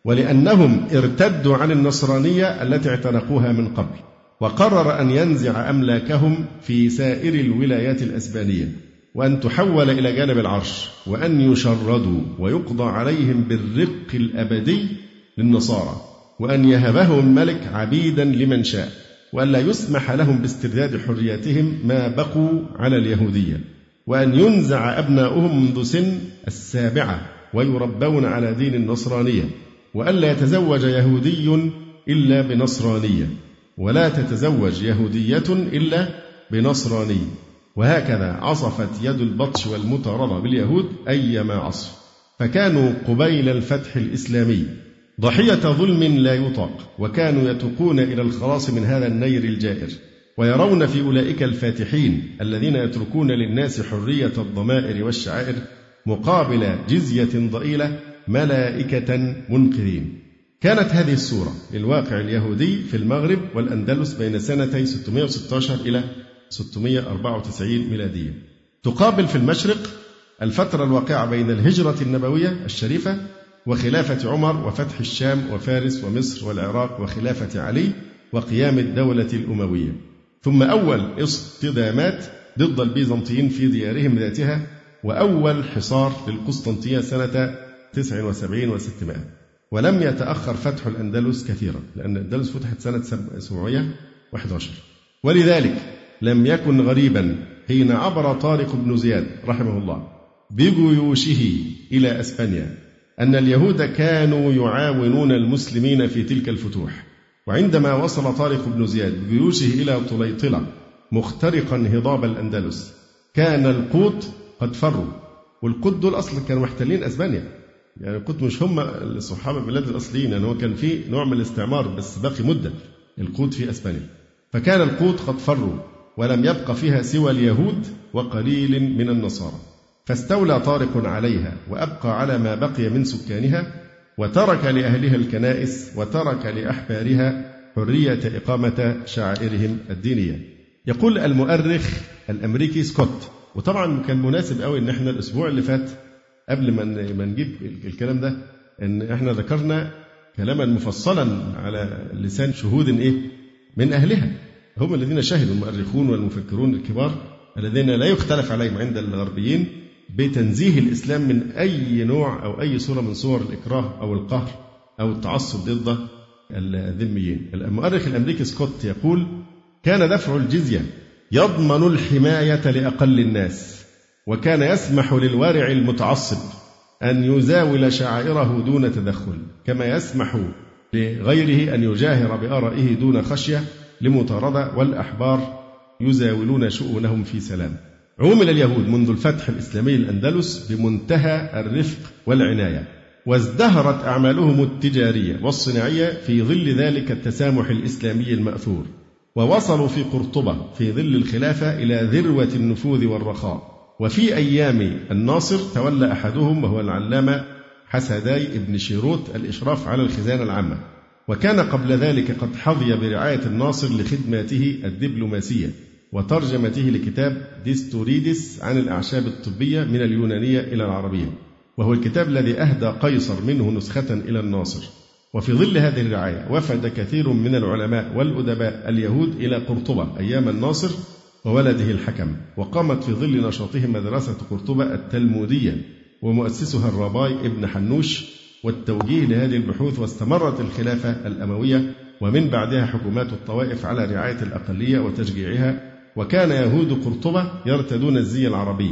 [SPEAKER 2] ولأنهم ارتدوا عن النصرانية التي اعتنقوها من قبل وقرر أن ينزع أملاكهم في سائر الولايات الأسبانية وأن تحول إلى جانب العرش وأن يشردوا ويقضى عليهم بالرق الأبدي للنصارى وأن يهبهم الملك عبيدا لمن شاء وألا يسمح لهم باسترداد حرياتهم ما بقوا على اليهودية وأن ينزع أبناؤهم منذ سن السابعة ويربون على دين النصرانية. وألا يتزوج يهودي إلا بنصرانية ولا تتزوج يهودية إلا بنصراني وهكذا عصفت يد البطش والمطاردة باليهود أيما عصف. فكانوا قبيل الفتح الإسلامي. ضحية ظلم لا يطاق وكانوا يتوقون إلى الخلاص من هذا النير الجائر. ويرون في أولئك الفاتحين الذين يتركون للناس حرية الضمائر والشعائر مقابل جزية ضئيلة ملائكة منقذين. كانت هذه السورة للواقع اليهودي في المغرب والأندلس بين سنتي 616 إلى 694 ميلادية. تقابل في المشرق الفترة الواقعة بين الهجرة النبوية الشريفة وخلافة عمر وفتح الشام وفارس ومصر والعراق وخلافة علي وقيام الدولة الأموية. ثم أول اصطدامات ضد البيزنطيين في ديارهم ذاتها وأول حصار للقسطنطية سنة 79 و600 ولم يتأخر فتح الأندلس كثيرا لأن الأندلس فتحت سنة 711 ولذلك لم يكن غريبا حين عبر طارق بن زياد رحمه الله بجيوشه إلى أسبانيا أن اليهود كانوا يعاونون المسلمين في تلك الفتوح. وعندما وصل طارق بن زياد بجيوشه إلى طليطلة مخترقا هضاب الأندلس كان القوط قد فروا والقوط دول أصلا كانوا محتلين أسبانيا. يعني القوط مش هم الصحابة البلاد الأصليين يعني هو كان في نوع من الاستعمار بس باقي مدة القوط في أسبانيا. فكان القوط قد فروا ولم يبق فيها سوى اليهود وقليل من النصارى. فاستولى طارق عليها وأبقى على ما بقي من سكانها وترك لأهلها الكنائس وترك لأحبارها حرية إقامة شعائرهم الدينية. يقول المؤرخ الأمريكي سكوت. وطبعا كان مناسب قوي إن إحنا الأسبوع اللي فات قبل ما ما نجيب الكلام ده إن إحنا ذكرنا كلاما مفصلا على لسان شهود إيه؟ من أهلها. هم الذين شهدوا المؤرخون والمفكرون الكبار الذين لا يختلف عليهم عند الغربيين بتنزيه الإسلام من أي نوع أو أي صورة من صور الإكراه أو القهر أو التعصب ضد الذميين. المؤرخ الأمريكي سكوت يقول كان دفع الجزية يضمن الحماية لأقل الناس. وكان يسمح للوارع المتعصب أن يزاول شعائره دون تدخل كما يسمح لغيره أن يجاهر بآرائه دون خشية لمطاردة والأحبار يزاولون شؤونهم في سلام. عومل اليهود منذ الفتح الإسلامي الأندلس بمنتهى الرفق والعناية وازدهرت أعمالهم التجارية والصناعية في ظل ذلك التسامح الإسلامي المأثور ووصلوا في قرطبة في ظل الخلافة إلى ذروة النفوذ والرخاء. وفي أيام الناصر تولى أحدهم وهو العلامة حسداي ابن شيروت الإشراف على الخزانة العامة. وكان قبل ذلك قد حظي برعاية الناصر لخدماته الدبلوماسية وترجمته لكتاب ديستوريدس عن الأعشاب الطبية من اليونانية إلى العربية. وهو الكتاب الذي أهدى قيصر منه نسخة إلى الناصر. وفي ظل هذه الرعاية وفد كثير من العلماء والأدباء اليهود إلى قرطبة أيام الناصر وولده الحكم وقامت في ظل نشاطهم مدرسة قرطبة التلمودية ومؤسسها الرباي ابن حنوش والتوجيه لهذه البحوث واستمرت الخلافة الأموية ومن بعدها حكومات الطوائف على رعاية الأقلية وتشجيعها وكان يهود قرطبة يرتدون الزي العربي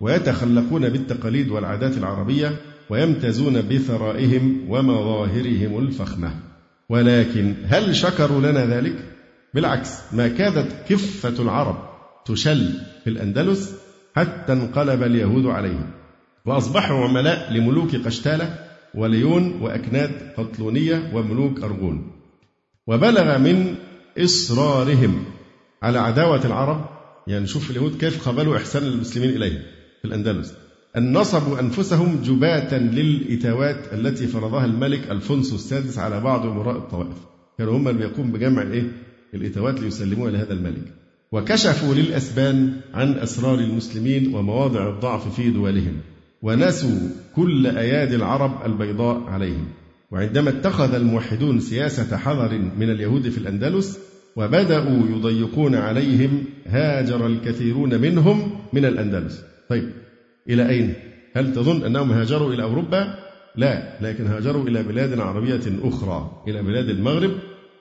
[SPEAKER 2] ويتخلقون بالتقاليد والعادات العربية ويمتازون بثرائهم ومظاهرهم الفخمة ولكن هل شكروا لنا ذلك؟ بالعكس ما كادت كفة العرب تشل في الأندلس حتى انقلب اليهود عليهم. وأصبحوا عملاء لملوك قشتالة وليون وأكناد قطلونية وملوك أرغون. وبلغ من إصرارهم على عداوة العرب يعني شوف اليهود كيف قابلوا إحسان المسلمين إليهم في الأندلس. أن نصبوا أنفسهم جباة للإتاوات التي فرضها الملك ألفونسو السادس على بعض أمراء الطوائف. كانوا هم اللي بيقوم بجمع الإيه؟ الإتاوات ليسلموها لهذا الملك. وكشفوا للأسبان عن أسرار المسلمين ومواضع الضعف في دولهم ونسوا كل أيادي العرب البيضاء عليهم وعندما اتخذ الموحدون سياسة حذر من اليهود في الأندلس وبدأوا يضيقون عليهم هاجر الكثيرون منهم من الأندلس طيب إلى أين؟ هل تظن أنهم هاجروا إلى أوروبا؟ لا لكن هاجروا إلى بلاد عربية أخرى إلى بلاد المغرب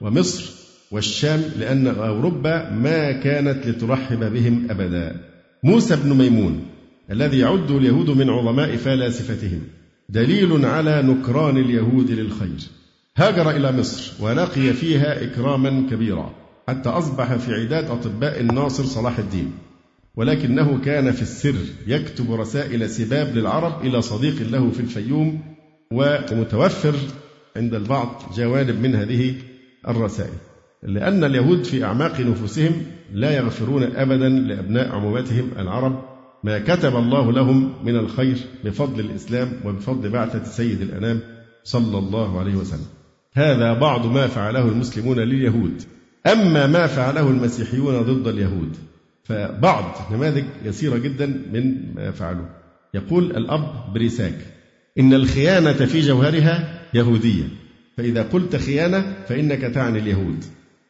[SPEAKER 2] ومصر والشام لأن أوروبا ما كانت لترحب بهم أبدا. موسى بن ميمون الذي يعد اليهود من عظماء فلاسفتهم دليل على نكران اليهود للخير. هاجر إلى مصر ولقي فيها إكراما كبيرا حتى أصبح في عداد أطباء الناصر صلاح الدين. ولكنه كان في السر يكتب رسائل سباب للعرب إلى صديق له في الفيوم ومتوفر عند البعض جوانب من هذه الرسائل. لأن اليهود في أعماق نفوسهم لا يغفرون أبدا لأبناء عمومتهم العرب ما كتب الله لهم من الخير بفضل الإسلام وبفضل بعثة سيد الأنام صلى الله عليه وسلم. هذا بعض ما فعله المسلمون لليهود. أما ما فعله المسيحيون ضد اليهود فبعض نماذج يسيرة جدا من ما فعلوه. يقول الأب بريساك إن الخيانة في جوهرها يهودية فإذا قلت خيانة فإنك تعني اليهود.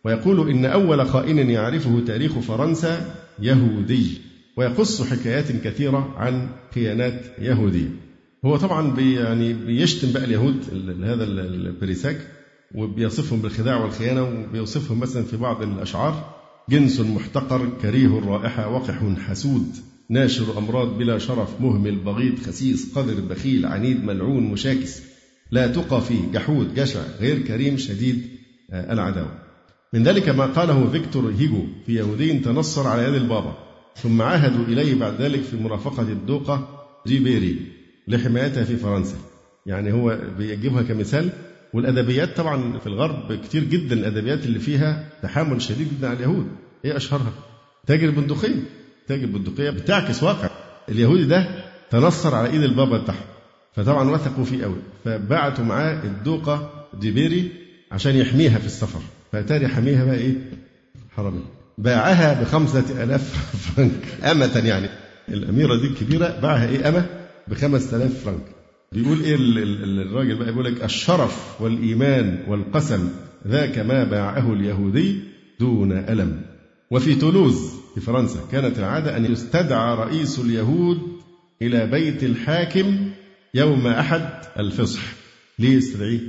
[SPEAKER 2] ويقول إن أول خائن يعرفه تاريخ فرنسا يهودي ويقص حكايات كثيرة عن خيانات يهودية هو طبعا بي يعني بيشتم بقى اليهود هذا البريساك وبيصفهم بالخداع والخيانة وبيوصفهم مثلا في بعض الأشعار جنس محتقر كريه الرائحة وقح حسود ناشر أمراض بلا شرف مهمل بغيض خسيس قذر بخيل عنيد ملعون مشاكس لا تقى فيه جحود جشع غير كريم شديد آه، العداوة. من ذلك ما قاله فيكتور هيجو في يهودي تنصر على يد البابا ثم عهدوا إليه بعد ذلك في مرافقة الدوقة جيبيري لحمايتها في فرنسا. يعني هو بيجيبها كمثال والأدبيات طبعا في الغرب كتير جدا الأدبيات اللي فيها تحامل شديد جدا على اليهود. إيه أشهرها. تاجر البندقية تاجر البندقية بتعكس واقع. اليهودي ده تنصر على إيد البابا بتاعهم فطبعا وثقوا فيه قوي فبعتوا معاه الدوقة جيبيري عشان يحميها في السفر. فأتاري حميها بقى إيه؟ حرامي باعها بخمسة ألاف فرنك. أمة يعني. الأميرة دي الكبيرة باعها إيه؟ أمة؟ بخمسة آلاف فرنك. بيقول إيه الراجل بقى؟ يقول لك الشرف والإيمان والقسم ذاك ما باعه اليهودي دون ألم. وفي تولوز في فرنسا كانت العادة أن يستدعى رئيس اليهود إلى بيت الحاكم يوم أحد الفصح ليه يستدعيه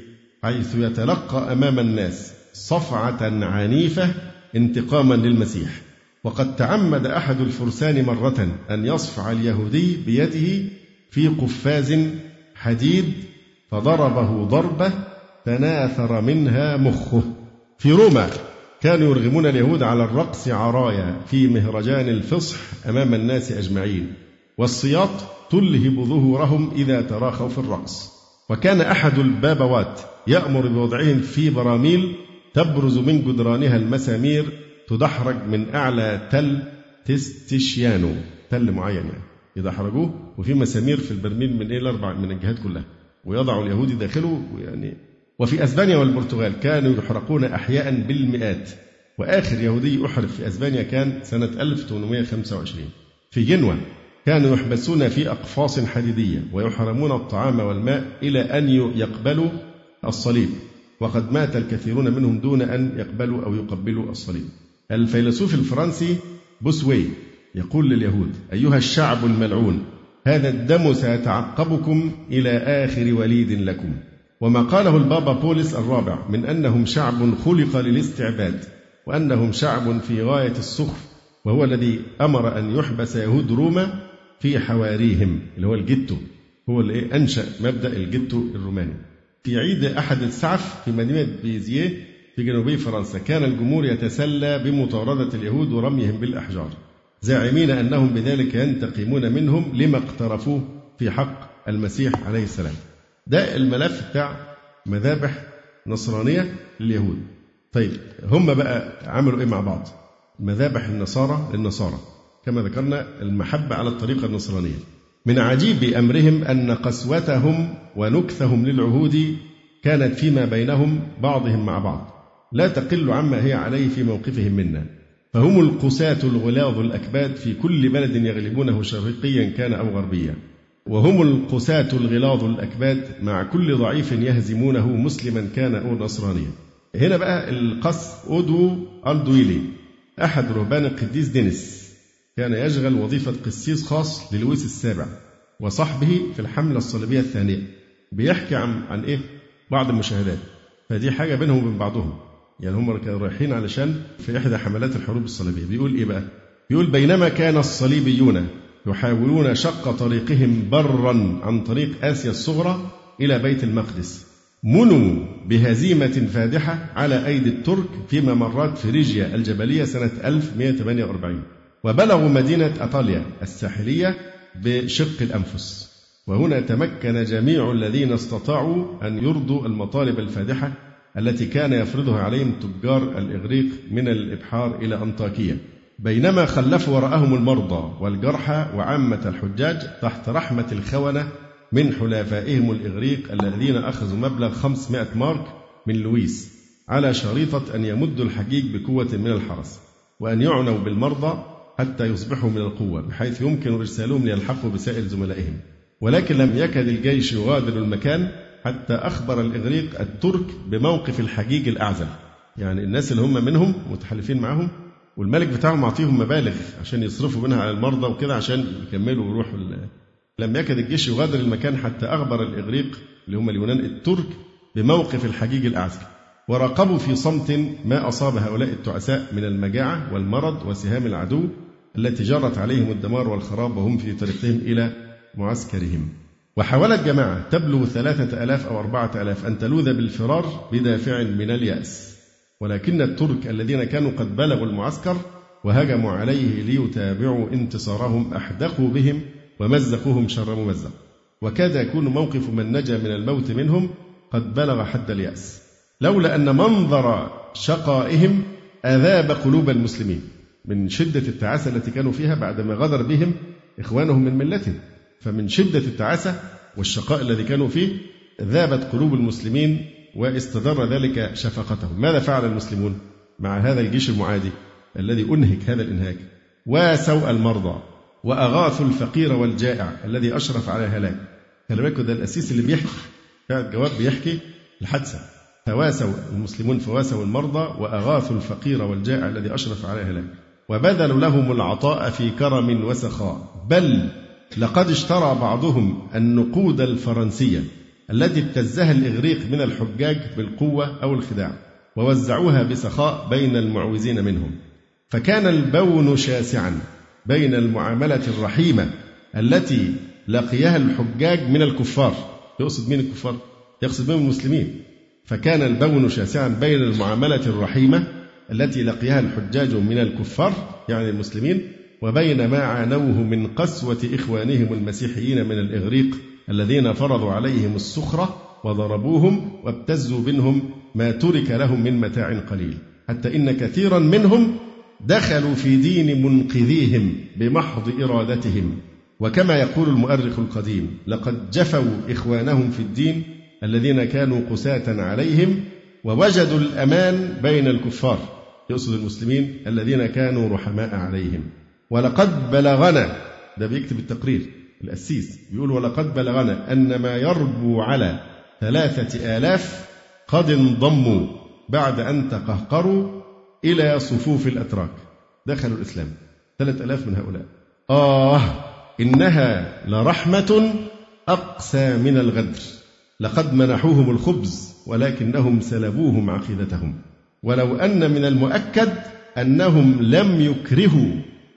[SPEAKER 2] حيث يتلقى أمام الناس. صفعة عنيفة انتقاما للمسيح. وقد تعمد أحد الفرسان مرة أن يصفع اليهودي بيده في قفاز حديد فضربه ضربة تناثر منها مخه. في روما كانوا يرغمون اليهود على الرقص عرايا في مهرجان الفصح أمام الناس أجمعين. والسياط تلهب ظهورهم إذا تراخوا في الرقص. وكان أحد البابوات يأمر بوضعهم في براميل تبرز من جدرانها المسامير تدحرج من أعلى تل تستشيانو. تل معين يعني. يدحرجوه وفي مسامير في البرميل من إيه الأربع من الجهات كلها. ويضع اليهودي داخله ويعني وفي أسبانيا والبرتغال كانوا يحرقون أحياء بالمئات. وآخر يهودي أحرق في أسبانيا كان سنة 1825 في جنوة كانوا يحبسون في أقفاص حديدية ويحرمون الطعام والماء إلى أن يقبلوا الصليب. وقد مات الكثيرون منهم دون أن يقبلوا أو يقبلوا الصليب. الفيلسوف الفرنسي بوسوي يقول لليهود أيها الشعب الملعون هذا الدم سيتعقبكم إلى آخر وليد لكم. وما قاله البابا بولس الرابع من أنهم شعب خلق للاستعباد وأنهم شعب في غاية السخف وهو الذي أمر أن يحبس يهود روما في حواريهم اللي هو الجيتو هو اللي أنشأ مبدأ الجيتو الروماني. في عيد أحد السعف في مدينة بيزييه في جنوبي فرنسا. كان الجمهور يتسلى بمطاردة اليهود ورميهم بالأحجار زاعمين أنهم بذلك ينتقمون منهم لما اقترفوه في حق المسيح عليه السلام. ده الملف بتاع مذابح نصرانية لليهود. طيب هم بقى عملوا إيه مع بعض؟ مذابح النصارى للنصارى كما ذكرنا المحبة على الطريقة النصرانية. من عجيب أمرهم أن قسوتهم ونكثهم للعهود كانت فيما بينهم بعضهم مع بعض. لا تقل عما هي عليه في موقفهم منا. فهم القساة الغلاظ الأكباد في كل بلد يغلبونه شرقيا كان أو غربيا. وهم القساة الغلاظ الأكباد مع كل ضعيف يهزمونه مسلما كان أو نصرانيا. هنا بقى القس أودو ألدويلي أحد رهبان القديس دينيس. كان يشغل وظيفة قسيس خاص للويس السابع وصحبه في الحملة الصليبية الثانية بيحكي عن عن إيه؟ بعض المشاهدات. فدي حاجة بينهم وبين بعضهم. يعني هم كانوا رايحين علشان في إحدى حملات الحروب الصليبية. بيقول إيه بقى؟ بيقول بينما كان الصليبيون يحاولون شق طريقهم برا عن طريق آسيا الصغرى إلى بيت المقدس منوا بهزيمة فادحة على أيدي الترك في ممرات فريجيا الجبلية سنة 1148 وبلغوا مدينة أطاليا الساحلية بشق الأنفس. وهنا تمكن جميع الذين استطاعوا أن يرضوا المطالب الفادحة التي كان يفرضها عليهم تجار الإغريق من الإبحار إلى أنطاكية بينما خلفوا وراءهم المرضى والجرحى وعامة الحجاج تحت رحمة الخونة من حلفائهم الإغريق الذين أخذوا مبلغ 500 مارك من لويس على شريطة أن يمدوا الحجيج بقوة من الحرس وأن يعنوا بالمرضى حتى يصبحوا من القوة بحيث يمكن إرسالهم ليلحقوا بسائر زملائهم. ولكن لم يكد الجيش يغادر المكان حتى أخبر الإغريق الترك بموقف الحجيج الأعزل. يعني الناس اللي هم منهم متحالفين معهم والملك بتاعهم معطيهم مبالغ عشان يصرفوا منها على المرضى وكده عشان يكملوا ويروحوا لم يكد الجيش يغادر المكان حتى أخبر الإغريق اللي هم اليونان الترك بموقف الحجيج الأعزل. وراقبوا في صمت ما أصاب هؤلاء التعساء من المجاعة والمرض وسهام العدو. التي جرت عليهم الدمار والخراب وهم في طريقهم إلى معسكرهم. وحاولت جماعة تبلغ ثلاثة ألاف أو أربعة ألاف أن تلوذ بالفرار بدافع من اليأس. ولكن الترك الذين كانوا قد بلغوا المعسكر وهجموا عليه ليتابعوا انتصارهم أحدقوا بهم ومزقوهم شر ممزق. وكاد يكون موقف من نجا من الموت منهم قد بلغ حد اليأس. لولا أن منظر شقائهم أذاب قلوب المسلمين. من شدة التعاسة التي كانوا فيها بعدما غدر بهم إخوانهم من ملتهم فمن شدة التعاسة والشقاء الذي كانوا فيه ذابت قلوب المسلمين واستدر ذلك شفقتهم. ماذا فعل المسلمون مع هذا الجيش المعادي الذي أنهك هذا الإنهاك؟ واسوا المرضى وأغاثوا الفقير والجائع الذي أشرف على هلاك. خلي بالكم ده الأسيس اللي بيحكي. قاعد جواب بيحكي الحادثة. فواسوا المسلمون فواسوا المرضى وأغاثوا الفقير والجائع الذي أشرف على هلاك. وبذلوا لهم العطاء في كرم وسخاء. بل لقد اشترى بعضهم النقود الفرنسية التي ابتزها الإغريق من الحجاج بالقوة أو الخداع ووزعوها بسخاء بين المعوزين منهم. فكان البون شاسعا بين المعاملة الرحيمة التي لقيها الحجاج من الكفار. يقصد مين الكفار؟ يقصد بهم المسلمين؟ فكان البون شاسعا بين المعاملة الرحيمة التي لقيها الحجاج من الكفار يعني المسلمين وبين ما عانوه من قسوة إخوانهم المسيحيين من الإغريق الذين فرضوا عليهم السخرة وضربوهم وابتزوا منهم ما ترك لهم من متاع قليل. حتى إن كثيرا منهم دخلوا في دين منقذيهم بمحض إرادتهم. وكما يقول المؤرخ القديم لقد جفوا إخوانهم في الدين الذين كانوا قساة عليهم ووجدوا الأمان بين الكفار. يقصد المسلمين الذين كانوا رحماء عليهم. ولقد بلغنا ده بيكتب التقرير الأسيس بيقول ولقد بلغنا أن ما يربو على ثلاثة آلاف قد انضموا بعد أن تقهقروا إلى صفوف الأتراك. دخلوا الإسلام. ثلاثة آلاف من هؤلاء. آه إنها لرحمة أقسى من الغدر. لقد منحوهم الخبز ولكنهم سلبوهم عقيدتهم. ولو أن من المؤكد أنهم لم يكرهوا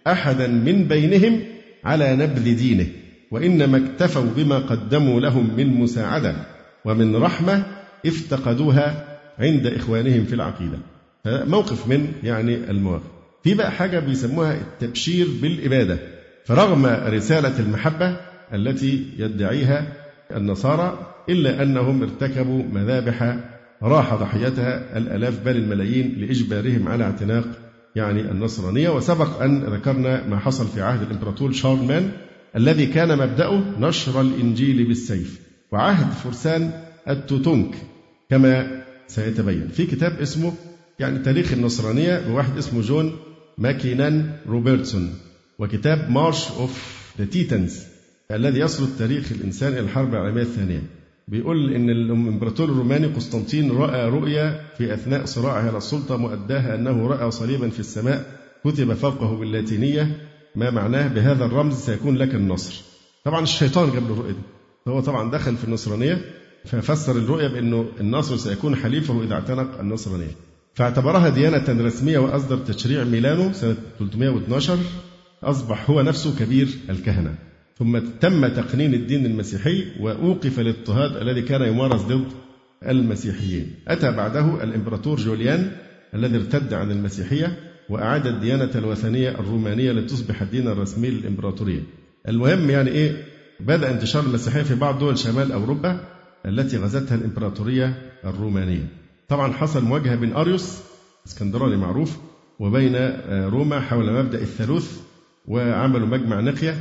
[SPEAKER 2] أحدا من بينهم على نبذ دينه وإنما اكتفوا بما قدموا لهم من مساعدة ومن رحمة افتقدوها عند إخوانهم في العقيدة. موقف من يعني المواقف. في بقى حاجة بيسموها التبشير بالإبادة. فرغم رسالة المحبة التي يدعيها النصارى إلا أنهم ارتكبوا مذابح راح ضحيتها الآلاف بل الملايين لإجبارهم على اعتناق يعني النصرانية. وسبق أن ذكرنا ما حصل في عهد الإمبراطور شارلمان الذي كان مبدأه نشر الإنجيل بالسيف وعهد فرسان التوتونك كما سيتبين. في كتاب اسمه يعني تاريخ النصرانية لواحد اسمه جون ماكينان روبرتسون وكتاب March of the Titans الذي يسرد تاريخ الإنسان إلى الحرب العالمية الثانية. بيقول إن الإمبراطور الروماني قسطنطين رأى رؤيا في أثناء صراعه على السلطة مؤداها أنه رأى صليبا في السماء كتب فوقه باللاتينية ما معناه بهذا الرمز سيكون لك النصر. طبعا الشيطان جاب له الرؤية دي. هو طبعا دخل في النصرانية ففسر الرؤيا بأنه النصر سيكون حليفه إذا اعتنق النصرانية. فاعتبرها ديانة رسمية وأصدر تشريع ميلانو سنة 312 أصبح هو نفسه كبير الكهنة. ثم تم تقنين الدين المسيحي وأوقف الاضطهاد الذي كان يمارس ضد المسيحيين. أتى بعده الإمبراطور جوليان الذي ارتد عن المسيحية وأعاد الديانة الوثنية الرومانية لتصبح الدين الرسمي للإمبراطورية. المهم يعني إيه؟ بدأ انتشار المسيحية في بعض دول شمال أوروبا التي غزتها الإمبراطورية الرومانية. طبعا حصل مواجهة بين أريوس إسكندراني معروف وبين آه، روما حول مبدأ الثالوث وعملوا مجمع نقية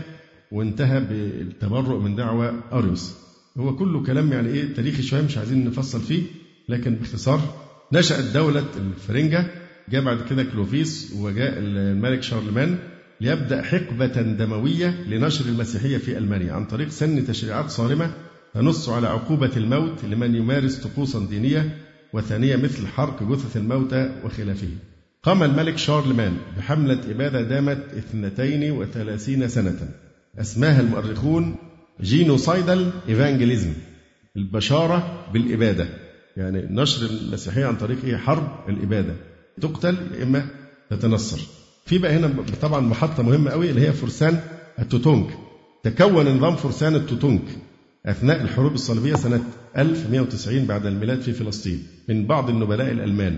[SPEAKER 2] وانتهى بالتبرؤ من دعوة أريوس هو كله كلام يعني إيه تاريخي شوية مش عايزين نفصل فيه لكن باختصار نشأت دولة الفرنجة جاء بعد كده كلوفيس وجاء الملك شارلمان ليبدأ حقبة دموية لنشر المسيحية في ألمانيا عن طريق سن تشريعات صارمة تنص على عقوبة الموت لمن يمارس طقوسا دينية وثانية مثل حرق جثث الموتى وخلافه. قام الملك شارلمان بحملة إبادة دامت 32 سنة أسماها المؤرخون Genocidal Evangelism البشارة بالإبادة. يعني نشر المسيحية عن طريق حرب الإبادة. تقتل يا إما تتنصر. في بقى هنا طبعا محطة مهمة قوي اللي هي فرسان التوتونك. تكون نظام فرسان التوتونك أثناء الحروب الصليبية سنة 1190 بعد الميلاد في فلسطين من بعض النبلاء الألمان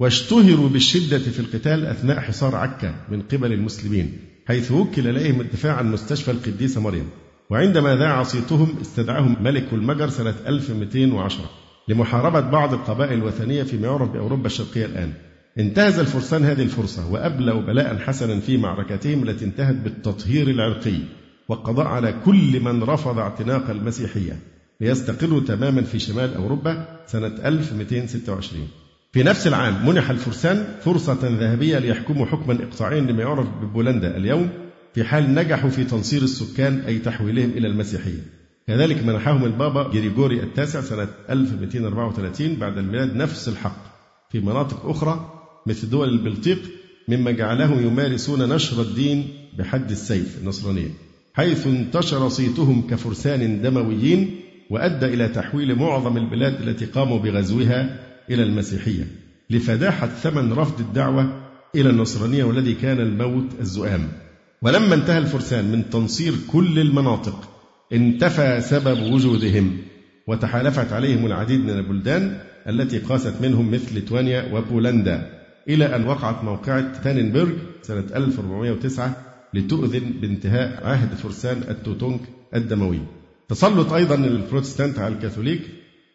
[SPEAKER 2] واشتهروا بالشدة في القتال أثناء حصار عكا من قبل المسلمين. حيث وكل إليهم الدفاع عن مستشفى القديسة مريم. وعندما ذاع صيتهم استدعاهم ملك المجر سنة 1210 لمحاربة بعض القبائل الوثنية فيما يعرف بأوروبا الشرقية الآن. انتهز الفرسان هذه الفرصة وأبلوا بلاء حسنا في معركتهم التي انتهت بالتطهير العرقي والقضاء على كل من رفض اعتناق المسيحية ليستقروا تماما في شمال أوروبا سنة 1226 في نفس العام منح الفرسان فرصة ذهبية ليحكموا حكما إقطاعيا لما يعرف ببولندا اليوم في حال نجحوا في تنصير السكان أي تحويلهم إلى المسيحية كذلك منحهم البابا جريجوري التاسع سنة 1234 بعد الميلاد نفس الحق. في مناطق أخرى مثل دول البلطيق مما جعلهم يمارسون نشر الدين بحد السيف النصرانية حيث انتشر صيتهم كفرسان دمويين وأدى إلى تحويل معظم البلاد التي قاموا بغزوها إلى المسيحية لفداحة ثمن رفض الدعوة إلى النصرانية والذي كان الموت الزؤام. ولما انتهى الفرسان من تنصير كل المناطق انتفى سبب وجودهم وتحالفت عليهم العديد من البلدان التي قاست منهم مثل ليتوانيا وبولندا إلى أن وقعت موقعة تاننبرغ سنة 1409 لتؤذن بانتهاء عهد فرسان التوتونك الدموي. تسلط أيضا البروتستانت على الكاثوليك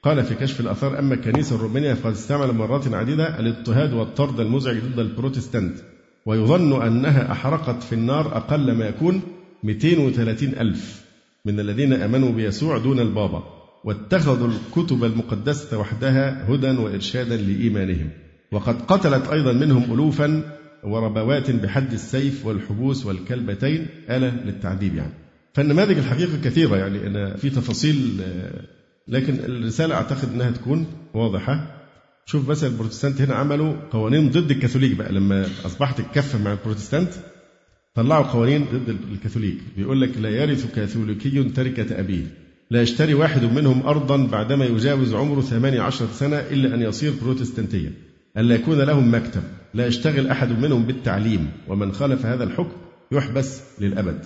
[SPEAKER 2] قال في كشف الآثار أما الكنيسة الرومانية فقد استعمل مرات عديدة الاضطهاد والطرد المزعج ضد البروتستانت ويظن أنها أحرقت في النار أقل ما يكون 230 ألف من الذين آمنوا بيسوع دون البابا واتخذوا الكتب المقدسة وحدها هدى وإرشادا لإيمانهم. وقد قتلت أيضا منهم ألوفا وربوات بحد السيف والحبوس والكلبتين. آلة للتعذيب يعني. فالنماذج الحقيقة كثيرة يعني. أنا في تفاصيل لكن الرسالة أعتقد أنها تكون واضحة. شوف مثلا البروتستانت هنا عملوا قوانين ضد الكاثوليك بقى. لما أصبحت الكفة مع البروتستانت طلعوا قوانين ضد الكاثوليك. بيقول لك لا يرث كاثوليكي تركة أبيه. لا يشتري واحد منهم أرضا بعدما يجاوز عمره ثمانية عشر سنة إلا أن يصير بروتستانتيا. ألا يكون لهم مكتب. لا يشتغل أحد منهم بالتعليم. ومن خالف هذا الحكم يحبس للأبد.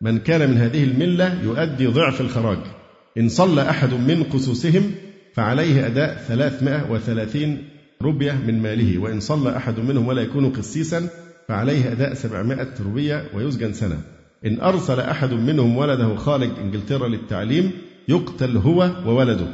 [SPEAKER 2] من كان من هذه الملة يؤدي ضعف الخراج. إن صلى أحد من قصوصهم فعليه أداء 330 ربية من ماله وإن صلى أحد منهم ولا يكون قسيسا فعليه أداء 700 ربية ويسجن سنة. إن أرسل أحد منهم ولده خارج إنجلترا للتعليم يقتل هو وولده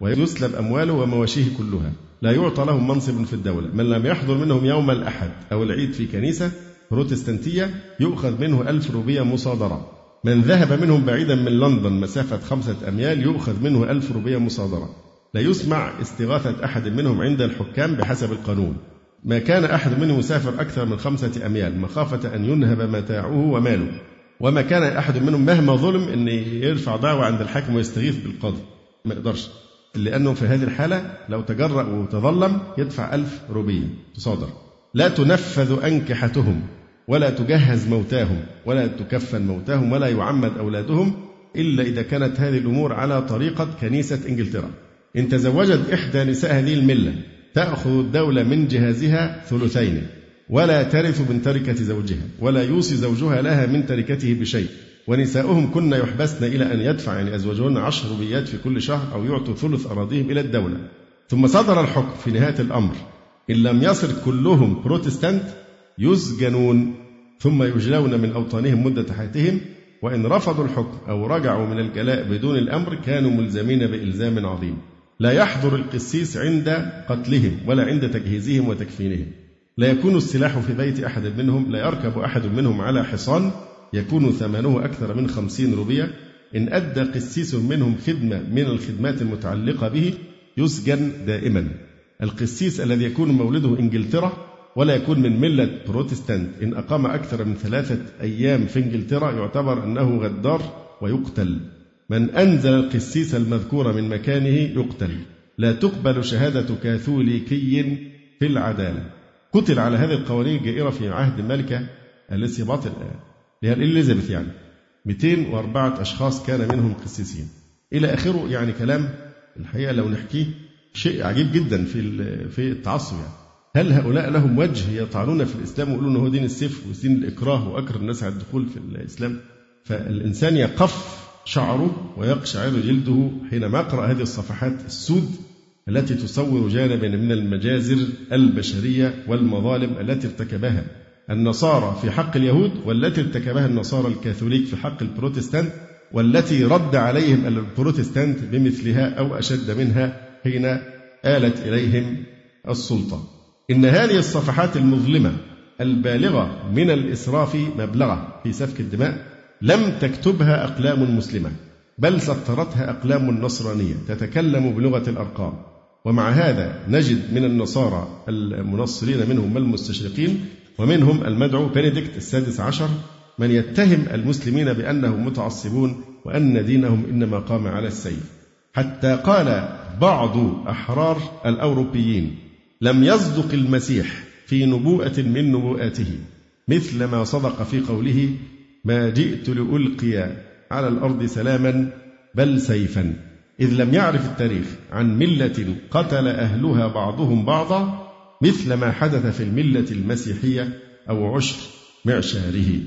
[SPEAKER 2] ويسلب أمواله ومواشيه كلها. لا يعطى لهم منصب في الدولة. من لم يحضر منهم يوم الأحد أو العيد في كنيسة بروتستانتية يؤخذ منه ألف روبية مصادرة. من ذهب منهم بعيدا من لندن مسافة خمسة أميال يؤخذ منه ألف روبية مصادرة. لا يسمع استغاثة أحد منهم عند الحكام بحسب القانون. ما كان أحد منهم يسافر أكثر من خمسة أميال مخافة أن ينهب متاعه وماله. وما كان أحد منهم مهما ظلم أن يرفع دعوة عند الحاكم ويستغيث بالقاضي. ما يقدرش. لأنه في هذه الحالة لو تجرأ وتظلم يدفع ألف روبية تصادر. لا تنفذ أنكحتهم. ولا تجهز موتاهم ولا تكفن موتاهم ولا يعمد أولادهم إلا إذا كانت هذه الأمور على طريقة كنيسة إنجلترا. إن تزوجت إحدى نساء هذه الملة تأخذ الدولة من جهازها ثلثين ولا ترث من تركة زوجها ولا يوصي زوجها لها من تركته بشيء. ونساؤهم كن يحبسن إلى أن يدفع يعني أزواجهن عشر روبيات في كل شهر أو يعطوا ثلث أراضيهم إلى الدولة. ثم صدر الحكم في نهاية الأمر إن لم يصل كلهم بروتستانت يسجنون ثم يجلون من أوطانهم مدة حياتهم وإن رفضوا الحكم أو رجعوا من الجلاء بدون الأمر كانوا ملزمين بإلزام عظيم. لا يحضر القسيس عند قتلهم ولا عند تجهيزهم وتكفينهم. لا يكون السلاح في بيت أحد منهم لا يركب أحد منهم على حصان يكون ثمنه أكثر من خمسين روبية. إن أدى قسيس منهم خدمة من الخدمات المتعلقة به يسجن دائما. القسيس الذي يكون مولده إنجلترا ولا يكون من ملة بروتستانت. إن أقام أكثر من ثلاثة أيام في إنجلترا يعتبر أنه غدار ويقتل. من أنزل القسيس المذكور من مكانه يقتل. لا تقبل شهادة كاثوليكي في العدالة. قتل على هذه القوانين الجائرة في عهد الملكة اليسيباط اللي هي الإليزابيث يعني. 204 أشخاص كان منهم قسيسين. إلى آخره يعني كلام الحقيقة لو نحكيه شيء عجيب جدا في في التعصب يعني. هل هؤلاء لهم وجه يطعنون في الإسلام ويقولون هو دين السيف ودين الإكراه وأكره الناس على الدخول في الإسلام؟ فالإنسان يقف شعره ويقشعر جلده حينما يقرأ هذه الصفحات السود التي تصور جانبا من المجازر البشرية والمظالم التي ارتكبها النصارى في حق اليهود والتي ارتكبها النصارى الكاثوليك في حق البروتستانت والتي رد عليهم البروتستانت بمثلها أو أشد منها حين آلت إليهم السلطة. إن هذه الصفحات المظلمة البالغة من الإسراف مبلغة في سفك الدماء لم تكتبها أقلام مسلمة بل سطرتها أقلام نصرانية تتكلم بلغة الأرقام. ومع هذا نجد من النصارى المنصرين منهم المستشرقين ومنهم المدعو بنديكت السادس عشر من يتهم المسلمين بأنهم متعصبون وأن دينهم إنما قام على السيف. حتى قال بعض أحرار الأوروبيين لم يصدق المسيح في نبوءة من نبوءاته مثل ما صدق في قوله ما جئت لألقي على الأرض سلاما بل سيفا إذ لم يعرف التاريخ عن ملة قتل أهلها بعضهم بعضا مثل ما حدث في الملة المسيحية أو عشر معشاره.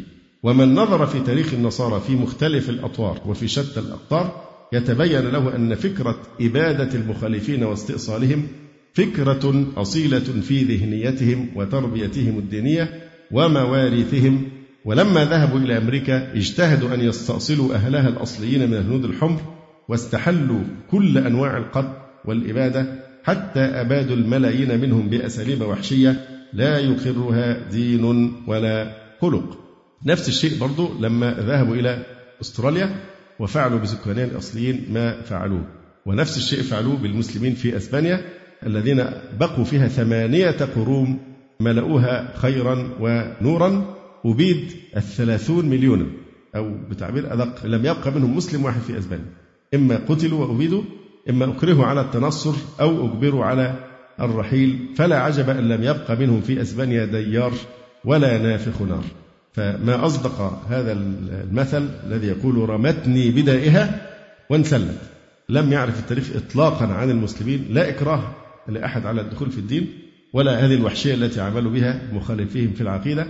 [SPEAKER 2] ومن نظر في تاريخ النصارى في مختلف الأطوار وفي شتى الأقطار يتبين له أن فكرة إبادة المخالفين واستئصالهم فكرة أصيلة في ذهنيتهم وتربيتهم الدينية ومواريثهم. ولما ذهبوا إلى أمريكا اجتهدوا أن يستأصلوا أهلها الأصليين من الهنود الحمر واستحلوا كل أنواع القتل والإبادة حتى أبادوا الملايين منهم بأساليب وحشية لا يقرها دين ولا خلق. نفس الشيء برضو لما ذهبوا إلى أستراليا وفعلوا بسكانها الأصليين ما فعلوه. ونفس الشيء فعلوه بالمسلمين في أسبانيا الذين بقوا فيها ثمانية قرون ملؤوها خيرا ونورا أبيد الثلاثون مليونا أو بتعبير أدق لم يبقى منهم مسلم واحد في أسبانيا. إما قتلوا وأبيدوا إما أكرهوا على التنصر أو أجبروا على الرحيل. فلا عجب أن لم يبقى منهم في أسبانيا ديار ولا نافخ نار. فما أصدق هذا المثل الذي يقول رمتني بدائها وانسلت لم يعرف التاريخ إطلاقا عن المسلمين. لا إكراه لأحد على الدخول في الدين ولا هذه الوحشية التي عملوا بها مخالفيهم في العقيدة.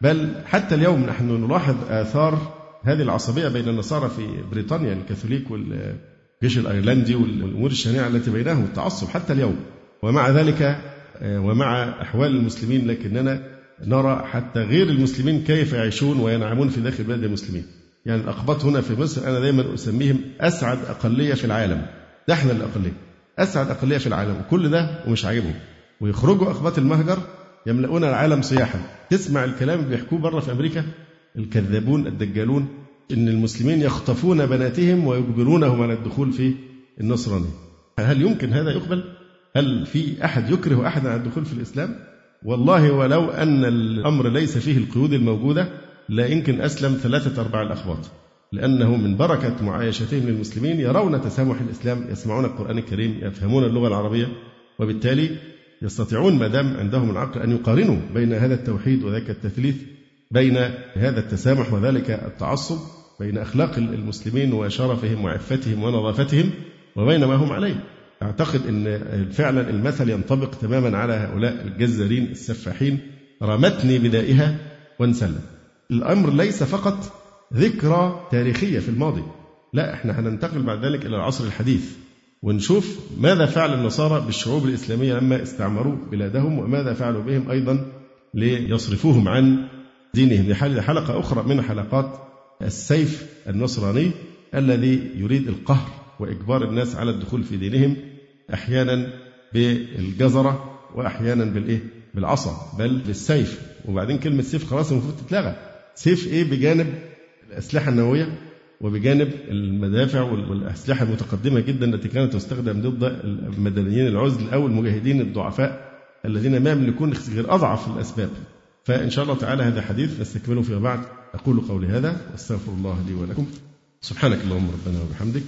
[SPEAKER 2] بل حتى اليوم نحن نلاحظ آثار هذه العصبية بين النصارى في بريطانيا الكاثوليك والجيش الأيرلندي والأمور الشنيعة التي بينهم التعصب حتى اليوم. ومع ذلك ومع أحوال المسلمين لكننا نرى حتى غير المسلمين كيف يعيشون وينعمون في داخل بلاد المسلمين. يعني الأقباط هنا في مصر أنا دايما أسميهم أسعد أقلية في العالم. إحنا الأقلية. أسعد أقلية في العالم. وكل ده ومش عاجبهم. ويخرجوا أقباط المهجر يملؤون العالم سياحا. تسمع الكلام اللي بيحكوه بره في أمريكا؟ الكذابون الدجالون. إن المسلمين يخطفون بناتهم ويجبرونهم على الدخول في النصرانية هل يمكن هذا يقبل؟ هل في أحد يكره أحدا على الدخول في الإسلام؟ والله ولو أن الأمر ليس فيه القيود الموجودة لا يمكن أسلم ثلاثة أرباع الأخباط لأنه من بركة معايشتهم للمسلمين يرون تسامح الإسلام يسمعون القرآن الكريم يفهمون اللغة العربية وبالتالي يستطيعون ما دام عندهم العقل أن يقارنوا بين هذا التوحيد وذاك التثليث بين هذا التسامح وذلك التعصب بين أخلاق المسلمين وشرفهم وعفتهم ونظافتهم وبين ما هم عليه. أعتقد أن فعلا المثل ينطبق تماما على هؤلاء الجزارين السفاحين. رمتني بدائها وانسلت الأمر ليس فقط ذكرى تاريخية في الماضي. لا إحنا هننتقل بعد ذلك إلى العصر الحديث ونشوف ماذا فعل النصارى بالشعوب الإسلامية لما استعمروا بلادهم وماذا فعلوا بهم أيضا ليصرفوهم عن دينهم. دي حلقة أخرى من حلقات السيف النصراني الذي يريد القهر وإجبار الناس على الدخول في دينهم أحيانا بالجزرة وأحيانا بالإيه؟ بالعصا بل بالسيف. وبعدين كلمة سيف خلاص المفروض تتلغى. سيف إيه؟ بجانب الأسلحة النووية وبجانب المدافع والأسلحة المتقدمة جدا التي كانت تستخدم ضد المدنيين العزل أو المجاهدين الضعفاء الذين ما يملكون غير أضعف الأسباب. فإن شاء الله تعالى هذا حديث نستكمله فيما بعد. أقول قولي هذا واستغفر الله لي ولكم. سبحانك اللهم ربنا وبحمدك.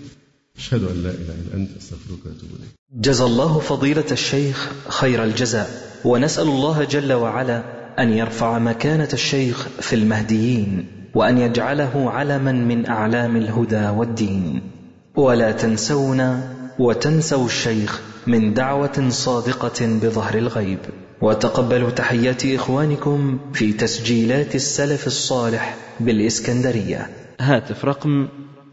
[SPEAKER 2] أشهد أن لا إله إلا أنت. أستغفرك وأتوب إليك.
[SPEAKER 1] جزى الله فضيلة الشيخ خير الجزاء. ونسأل الله جل وعلا أن يرفع مكانة الشيخ في المهديين. وأن يجعله علما من أعلام الهدى والدين. ولا تنسونا وتنسوا الشيخ من دعوة صادقة بظهر الغيب. وتقبلوا تحيات إخوانكم في تسجيلات السلف الصالح بالإسكندرية. هاتف رقم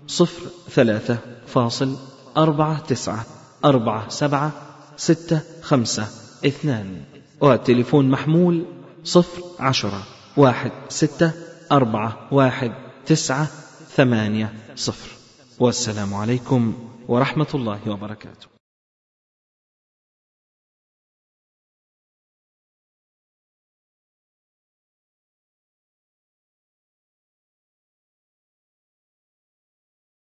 [SPEAKER 1] صفر ثلاثة فاصل أربعة تسعة أربعة سبعة ستة خمسة اثنان. والتليفون محمول صفر عشرة واحد ستة أربعة واحد تسعة ثمانية صفر. والسلام عليكم ورحمة الله وبركاته.